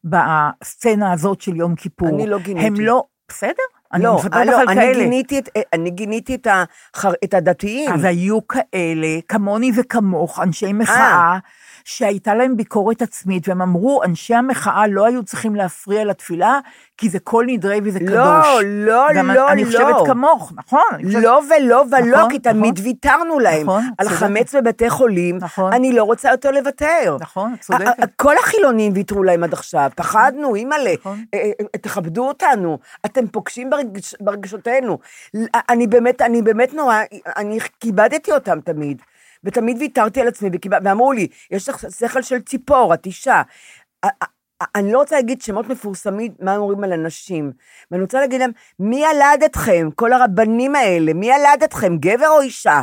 בסצנה הזאת של יום כיפור. אני לא גיניתי. הם לא, בסדר? אני לא, מספרת לא, לך על אני כאלה. גיניתי את, אני גיניתי את, החר, את הדתיים. אז היו כאלה, כמוני וכמוך, אנשי אה. מחאה, שהייתה להם ביקורת עצמית, והם אמרו, אנשי המחאה לא היו צריכים להפריע לתפילה, כי זה קול נדרי וזה לא, קדוש. לא, גם לא, אני לא. חושבת כמוך, נכון? חושבת- לא ולא ולא, נכון, כי תמיד נכון. ויתרנו להם. נכון, על צודקת. חמץ בבתי חולים, נכון. אני לא רוצה יותר לוותר. נכון, צודקת. כל החילונים ויתרו להם עד עכשיו, פחדנו, אימא'לה, נכון. אה, אה, תכבדו אותנו, אתם פוגשים ברגש- ברגשותינו. אני באמת, אני באמת נורא, אני כיבדתי אותם תמיד, ותמיד ויתרתי על עצמי, ואמרו לי, יש לך שכל של ציפור, את אישה. אני לא רוצה להגיד שמות מפורסמים, מה אומרים על אנשים, ואני רוצה להגיד להם, מי ילד אתכם, כל הרבנים האלה, מי ילד אתכם, גבר או אישה?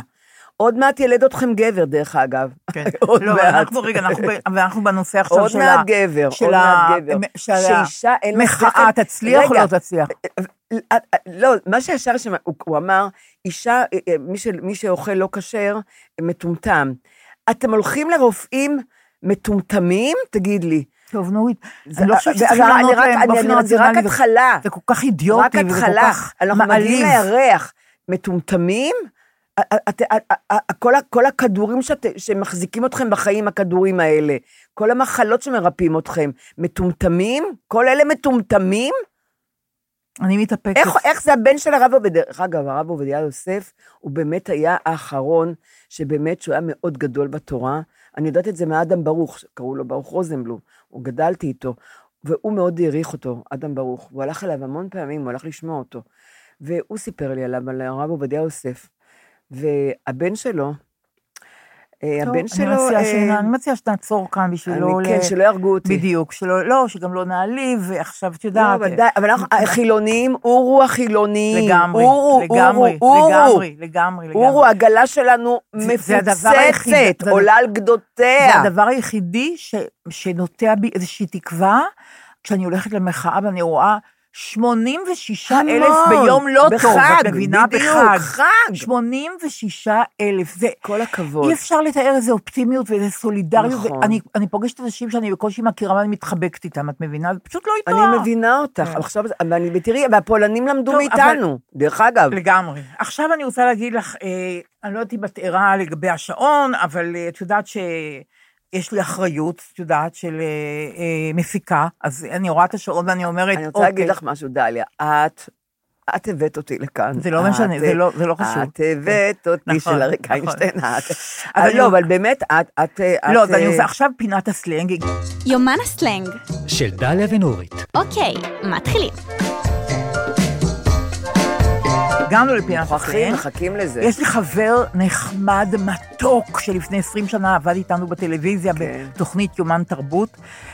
עוד מעט ילד אתכם גבר, דרך אגב. כן. <laughs> עוד לא, מעט. אנחנו, רגע, אנחנו, אנחנו בנושא עכשיו עוד של מעט ה... גבר, של עוד ה- מעט גבר. של שאישה אין לה המחאה שכל- תצליח או רגע, לא תצליח? לא, מה שישר שם, הוא, הוא אמר, אישה, אה, אה, מי, ש, מי שאוכל לא כשר, מטומטם. אתם הולכים לרופאים מטומטמים? תגיד לי. טוב, נורית, אני לא חושבת שצריך לענות להם באופן אני- זה רק רציונלי. התחלה. זה כל כך אידיוטי וזה כל התחלה. כך אנחנו מגיעים מעליב. לירח. מטומטמים? את- כל כל הכדורים שאת- שמחזיקים אתכם בחיים, הכדורים האלה, כל המחלות שמרפאים אתכם, מטומטמים? כל אלה מטומטמים? אני מתאפקת. איך, איך זה הבן של הרב עובדיה? דרך אגב, הרב עובדיה יוסף, הוא באמת היה האחרון, שבאמת שהוא היה מאוד גדול בתורה. אני יודעת את זה מאדם ברוך, קראו לו ברוך רוזנבלום, הוא גדלתי איתו, והוא מאוד העריך אותו, אדם ברוך. הוא הלך אליו המון פעמים, הוא הלך לשמוע אותו. והוא סיפר לי עליו, על הרב עובדיה יוסף. והבן שלו, אה, טוב, הבן שלו... אני מציעה אה, שנ- אני מציעה שנעצור כאן בשביל לא... כן, שלא יהרגו אותי. בדיוק, שלא, לא, שגם לא נעליב, ועכשיו את לא, יודעת... ודאי, אבל אנחנו, החילונים, אורו החילונים. לגמרי, אורו, לגמרי, אורו. לגמרי, לגמרי, לגמרי. אורו, העגלה שלנו מפוצצת, עולה על גדותיה. זה הדבר היחידי ש, שנוטע בי איזושהי תקווה, כשאני הולכת למחאה ואני רואה 86 אלף. ביום לא טוב, בחג, את מבינה? בדיוק, בחג. חג. 86 אלף, זה... כל הכבוד. אי אפשר לתאר איזה אופטימיות ואיזה סולידריות. נכון. אני, אני פוגשת אנשים שאני בקושי מכירה ואני מתחבקת איתם, את מבינה? זה פשוט לא איתו. אני מבינה אותך, כן. עכשיו, ואני, ותראי, והפולנים למדו טוב, מאיתנו, דרך אגב. לגמרי. עכשיו אני רוצה להגיד לך, אה, אני לא יודעת אם את ערה לגבי השעון, אבל אה, את יודעת שיש לי אחריות, את יודעת, של אה, אה, מפיקה, אז אני רואה את השעון ואני אומרת, אני רוצה להגיד לך משהו, דליה, את, את הבאת אותי לכאן. זה לא משנה, זה לא- זה לא חשוב. את הבאת אותי נכון, של אריק נכון. איינשטיין, את. אבל אבל לא, אבל באמת, את, את, לא, את, אז אני אה, עושה עכשיו פינת הסלנג. יומן הסלנג. של דליה ונורית. אוקיי, מתחילים. הגענו לפינת הסלנג. מחכים לזה. יש לי חבר נחמד, מתוק, שלפני 20 שנה עבד איתנו בטלוויזיה כן. בתוכנית יומן תרבות.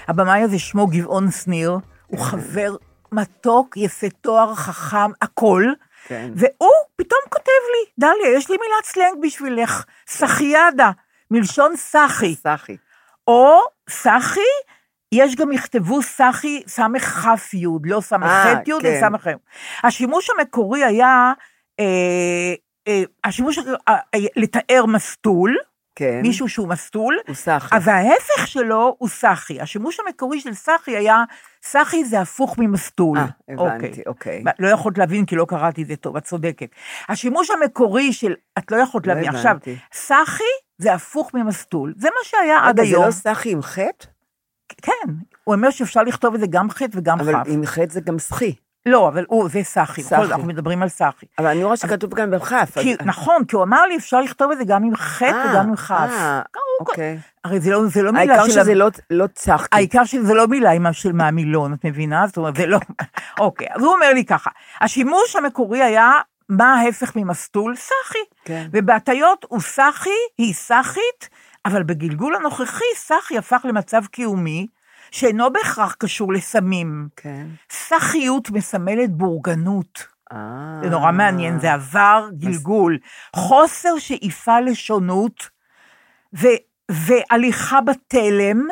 הבמאי הזה שמו גבעון שניר, הוא חבר מתוק, יפה תואר, חכם, הכל. כן. והוא פתאום כותב לי, דליה, יש לי מילת סלנג בשבילך, סחיאדה, מלשון סחי. סחי. או סחי, יש גם יכתבו סחי סמך כף יוד, לא סמך אה, ח' יוד, כן. אלא סמך ח'. השימוש המקורי היה, אה, אה, השימוש, אה, אה, לתאר מסטול, כן. מישהו שהוא מסטול, הוא סחי. אבל ההפך שלו הוא סחי. השימוש המקורי של סחי היה, סחי זה הפוך ממסטול. אה, הבנתי, אוקיי. לא יכולת להבין כי לא קראתי את זה טוב, את צודקת. השימוש המקורי של, את לא יכולת לא להבין. עכשיו, הבנתי. סחי זה הפוך ממסטול. זה מה שהיה עד רגע, זה היום. לא סחי עם חטא? כן, הוא אומר שאפשר לכתוב את זה גם חטא וגם אבל כף. עם חטא זה גם סחי. לא, אבל הוא, זה סחי. סחי. אנחנו מדברים על סחי. אבל אני רואה שכתוב כאן בכף. כי, אז- נכון, כי הוא אמר לי, אפשר לכתוב את זה גם עם חטא אה, וגם עם כף. אה, אוקיי. הרי זה לא, זה לא מילה העיקר של... שזה לא- לא צחקי. העיקר שזה לא מילה עם של מהמילון, את מבינה? זאת אומרת, זה לא... <laughs> אוקיי, אז הוא אומר לי ככה, השימוש המקורי היה, מה ההפך ממסטול? סחי. כן. ובהטיות הוא סחי, היא סחית, אבל בגלגול הנוכחי סחי הפך למצב קיומי, שאינו בהכרח קשור לסמים. כן. סחיות מסמלת בורגנות. זה נורא מעניין, זה עבר גלגול. חוסר שאיפה לשונות, והליכה בתלם.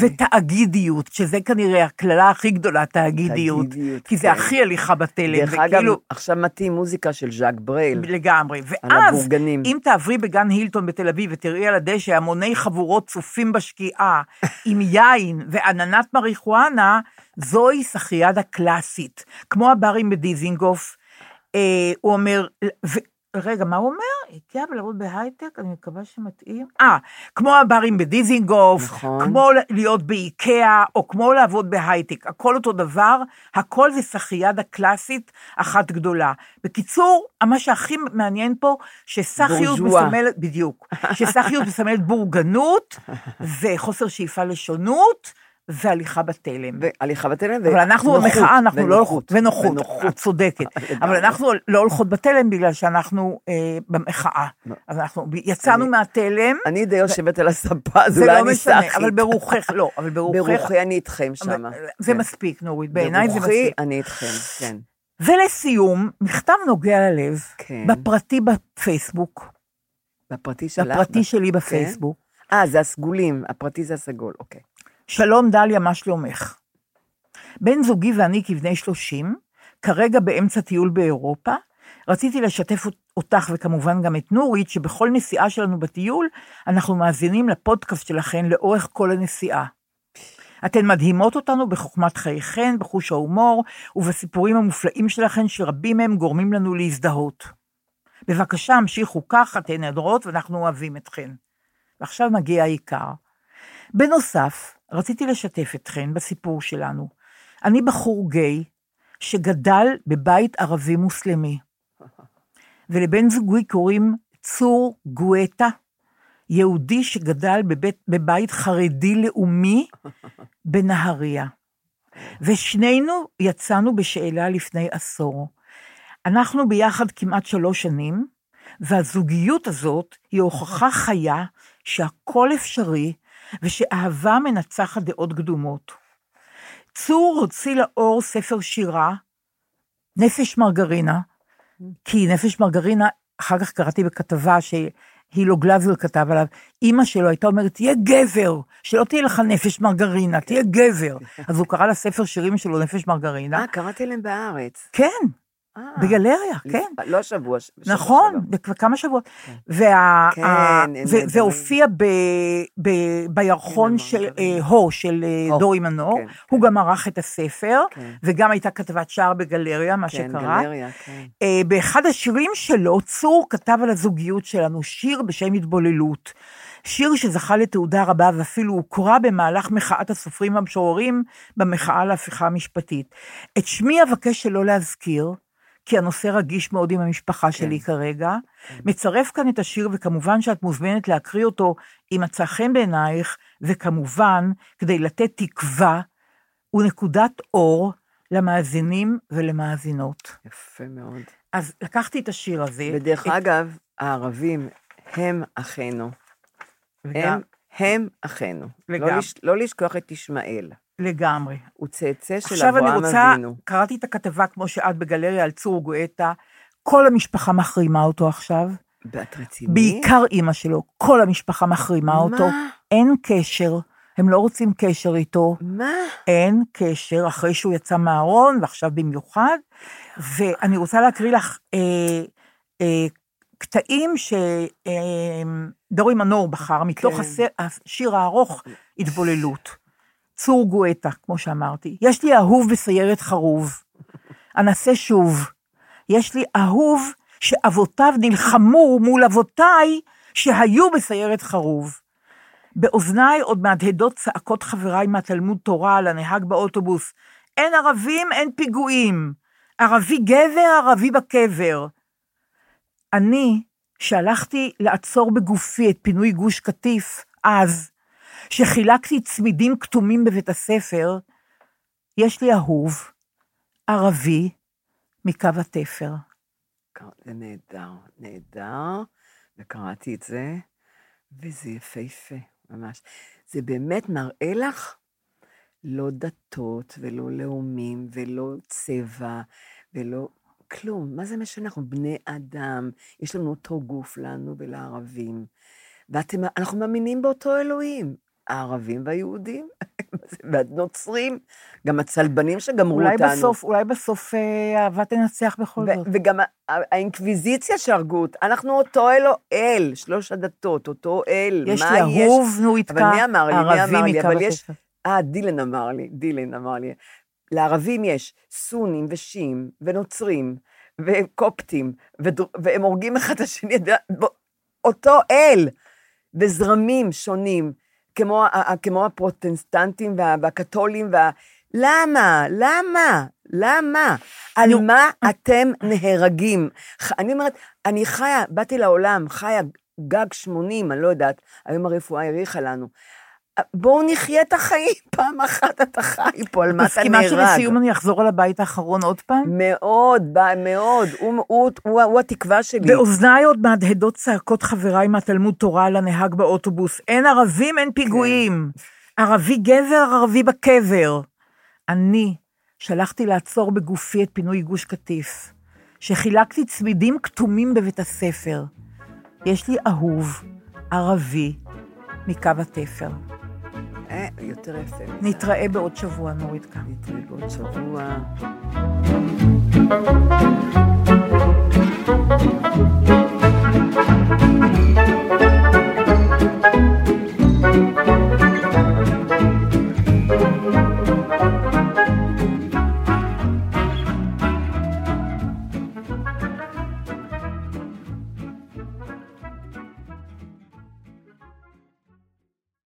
ותאגידיות, שזה כנראה הקללה הכי גדולה, תאגידיות. תאגידיות, כי זה כן. הכי הליכה בתלם. דרך אגב, וכאילו- עכשיו מתאים מוזיקה של ז'אק ברייל. לגמרי. ואז. אם תעברי בגן הילטון בתל אביב ותראי על הדשא המוני חבורות צופים בשקיעה <laughs> עם יין ועננת מריחואנה, זוהי שחייה הקלאסית. כמו הברים בדיזינגוף, אה, הוא אומר. רגע, מה הוא אומר? הגיע לעבוד בהייטק, אני מקווה שמתאים. אה, כמו הברים בדיזינגוף, נכון. כמו להיות באיקאה, או כמו לעבוד בהייטק, הכל אותו דבר, הכל זה שחייה הקלאסית אחת גדולה. בקיצור, מה שהכי מעניין פה, שסחיות. מסמלת, בדיוק, שסחיות מסמלת בורגנות, וחוסר שאיפה לשונות, והליכה בתלם. והליכה בתלם, אבל אנחנו במחאה, אנחנו לא הולכות, ונוחות. את צודקת. <laughs> אבל. אנחנו לא הולכות בתלם בגלל שאנחנו אה, במחאה. אז אנחנו יצאנו מהתלם, אני די יושבת על הספה, אז זה אולי לא אני משנה, סאחית. אבל ברוחך, לא, אבל <laughs> ברוחך, ברוחי אני איתכם שם. זה מספיק, נורית, בעיניי זה ברוחי מספיק. אני איתכם, כן. ולסיום, מכתב נוגע ללב, כן. בפרטי בפייסבוק, בפרטי שלך? בפרטי שלי בפייסבוק. אה, זה הסגולים, הפרטי זה הסגול, אוקיי. שלום דליה, מה שלומך? בן זוגי ואני כבני 30, כרגע באמצע טיול באירופה, רציתי לשתף אותך וכמובן גם את נורית, שבכל נסיעה שלנו בטיול, אנחנו מאזינים לפודקאסט שלכן לאורך כל הנסיעה. אתן מדהימות אותנו בחוכמת חייכן, בחוש ההומור ובסיפורים המופלאים שלכן, שרבים מהם גורמים לנו להזדהות. בבקשה, המשיכו כך, אתן נהדרות ואנחנו אוהבים אתכן. ועכשיו מגיע העיקר. בנוסף, רציתי לשתף אתכן בסיפור שלנו. אני בחור גיי שגדל בבית ערבי מוסלמי, ולבן זוגי קוראים צור גואטה, יהודי שגדל בבית, בבית חרדי לאומי בנהריה. ושנינו יצאנו בשאלה לפני עשור. אנחנו ביחד כמעט שלוש שנים, והזוגיות הזאת היא הוכחה חיה שהכל אפשרי ושאהבה מנצחת דעות קדומות. צור הוציא לאור ספר שירה, נפש מרגרינה, כי נפש מרגרינה, אחר כך קראתי בכתבה שהילו גלזר כתב עליו, אימא שלו הייתה אומרת, תהיה גבר, שלא תהיה לך נפש מרגרינה, תהיה גבר. אז הוא קרא לספר שירים שלו נפש מרגרינה. אה, קראתי להם בארץ. כן, בגלריה, לפ- כן. לא השבוע. ש- בשבוע נכון, כמה שבועות. כן. והופיע בירחון של. אה, הו, של אה, דורי מנור. כן, הוא כן. גם ערך את הספר, כן. וגם הייתה כתבת שער בגלריה, מה כן, שקרה. גלריה, כן. אה, באחד השירים שלו, צור כתב על הזוגיות שלנו שיר בשם התבוללות. שיר שזכה לתעודה רבה ואפילו הוקרא במהלך מחאת הסופרים והמשוררים במחאה להפיכה המשפטית. את שמי אבקש שלא להזכיר, כי הנושא רגיש מאוד עם המשפחה שלי כרגע. מצרף כאן את השיר, וכמובן שאת מוזמנת להקריא אותו אם מצא חן בעינייך, וכמובן, כדי לתת תקווה ונקודת אור למאזינים ולמאזינות. יפה מאוד. אז לקחתי את השיר הזה. ודרך את- אגב, הערבים הם אחינו. וגם- הם, הם אחינו. לא, לגמרי. לש, לא לשכוח את ישמעאל. לגמרי. הוא צאצא של עכשיו אני אברהם רוצה, אבינו. קראתי את הכתבה כמו שאת בגלריה על צור גואטה, כל המשפחה מחרימה אותו עכשיו, ואת רצינית? בעיקר אימא שלו, כל המשפחה מחרימה מה? אותו, אין קשר, הם לא רוצים קשר איתו, מה? אין קשר אחרי שהוא יצא מהארון, ועכשיו במיוחד, ואני רוצה להקריא לך אה, אה, קטעים שדורי מנור בחר, מתוך כן. השיר הארוך, התבוללות. צור גואטה, כמו שאמרתי. יש לי אהוב בסיירת חרוב, אנסה שוב. יש לי אהוב שאבותיו נלחמו מול אבותיי שהיו בסיירת חרוב. באוזניי עוד מהדהדות צעקות חבריי מהתלמוד תורה על הנהג באוטובוס. אין ערבים, אין פיגועים. ערבי גבר, ערבי בקבר. אני, שהלכתי לעצור בגופי את פינוי גוש קטיף, אז, שחילקתי צמידים כתומים בבית הספר, יש לי אהוב, ערבי, מקו התפר. זה נהדר, נהדר, וקראתי את זה, וזה יפהפה, ממש. זה באמת מראה לך לא דתות ולא לאומים ולא צבע ולא כלום. מה זה משנה? אנחנו בני אדם, יש לנו אותו גוף לנו ולערבים. ואנחנו מאמינים באותו אלוהים, הערבים והיהודים, <laughs> והנוצרים, גם הצלבנים שגמרו אולי אותנו. בסוף, אולי בסוף אה, אהבה תנצח בכל זאת. וגם האינקוויזיציה שהרגו אנחנו אותו אלוהל, שלוש הדתות, אותו אל, יש מה לי אהוב, נו, יתקע, אבל מי אמר לי? מי אמר לי? אבל יש... אה, דילן אמר לי, דילן אמר לי. לערבים יש סונים ושיעים ונוצרים וקופטים, ודר- והם הורגים אחד את השני, <laughs> אותו אל, וזרמים שונים, כמו, כמו הפרוטסטנטים וה- והקתולים, וה... למה? למה? למה? על. מה אתם נהרגים? אני אומרת, אני חיה, באתי לעולם, חיה גג 80, אני לא יודעת, היום הרפואה האריכה לנו. בואו נחיה את החיים, <laughs> פעם אחת אתה חי פה, על מה אתה נהרג. מסכימה שלסיום אני אחזור על הבית האחרון עוד פעם? מאוד, מאוד, הוא, הוא, הוא, הוא התקווה שלי. באוזניי עוד מהדהדות צעקות חבריי מהתלמוד תורה על הנהג באוטובוס. אין ערבים, אין פיגועים. ערבי גבר, ערבי בקבר. אני שלחתי לעצור בגופי את פינוי גוש קטיף, שחילקתי צמידים כתומים בבית הספר. יש לי אהוב, ערבי, מקו התפר. נראה יותר יפה. נתראה בעוד שבוע, נורית כאן. נתראה בעוד שבוע.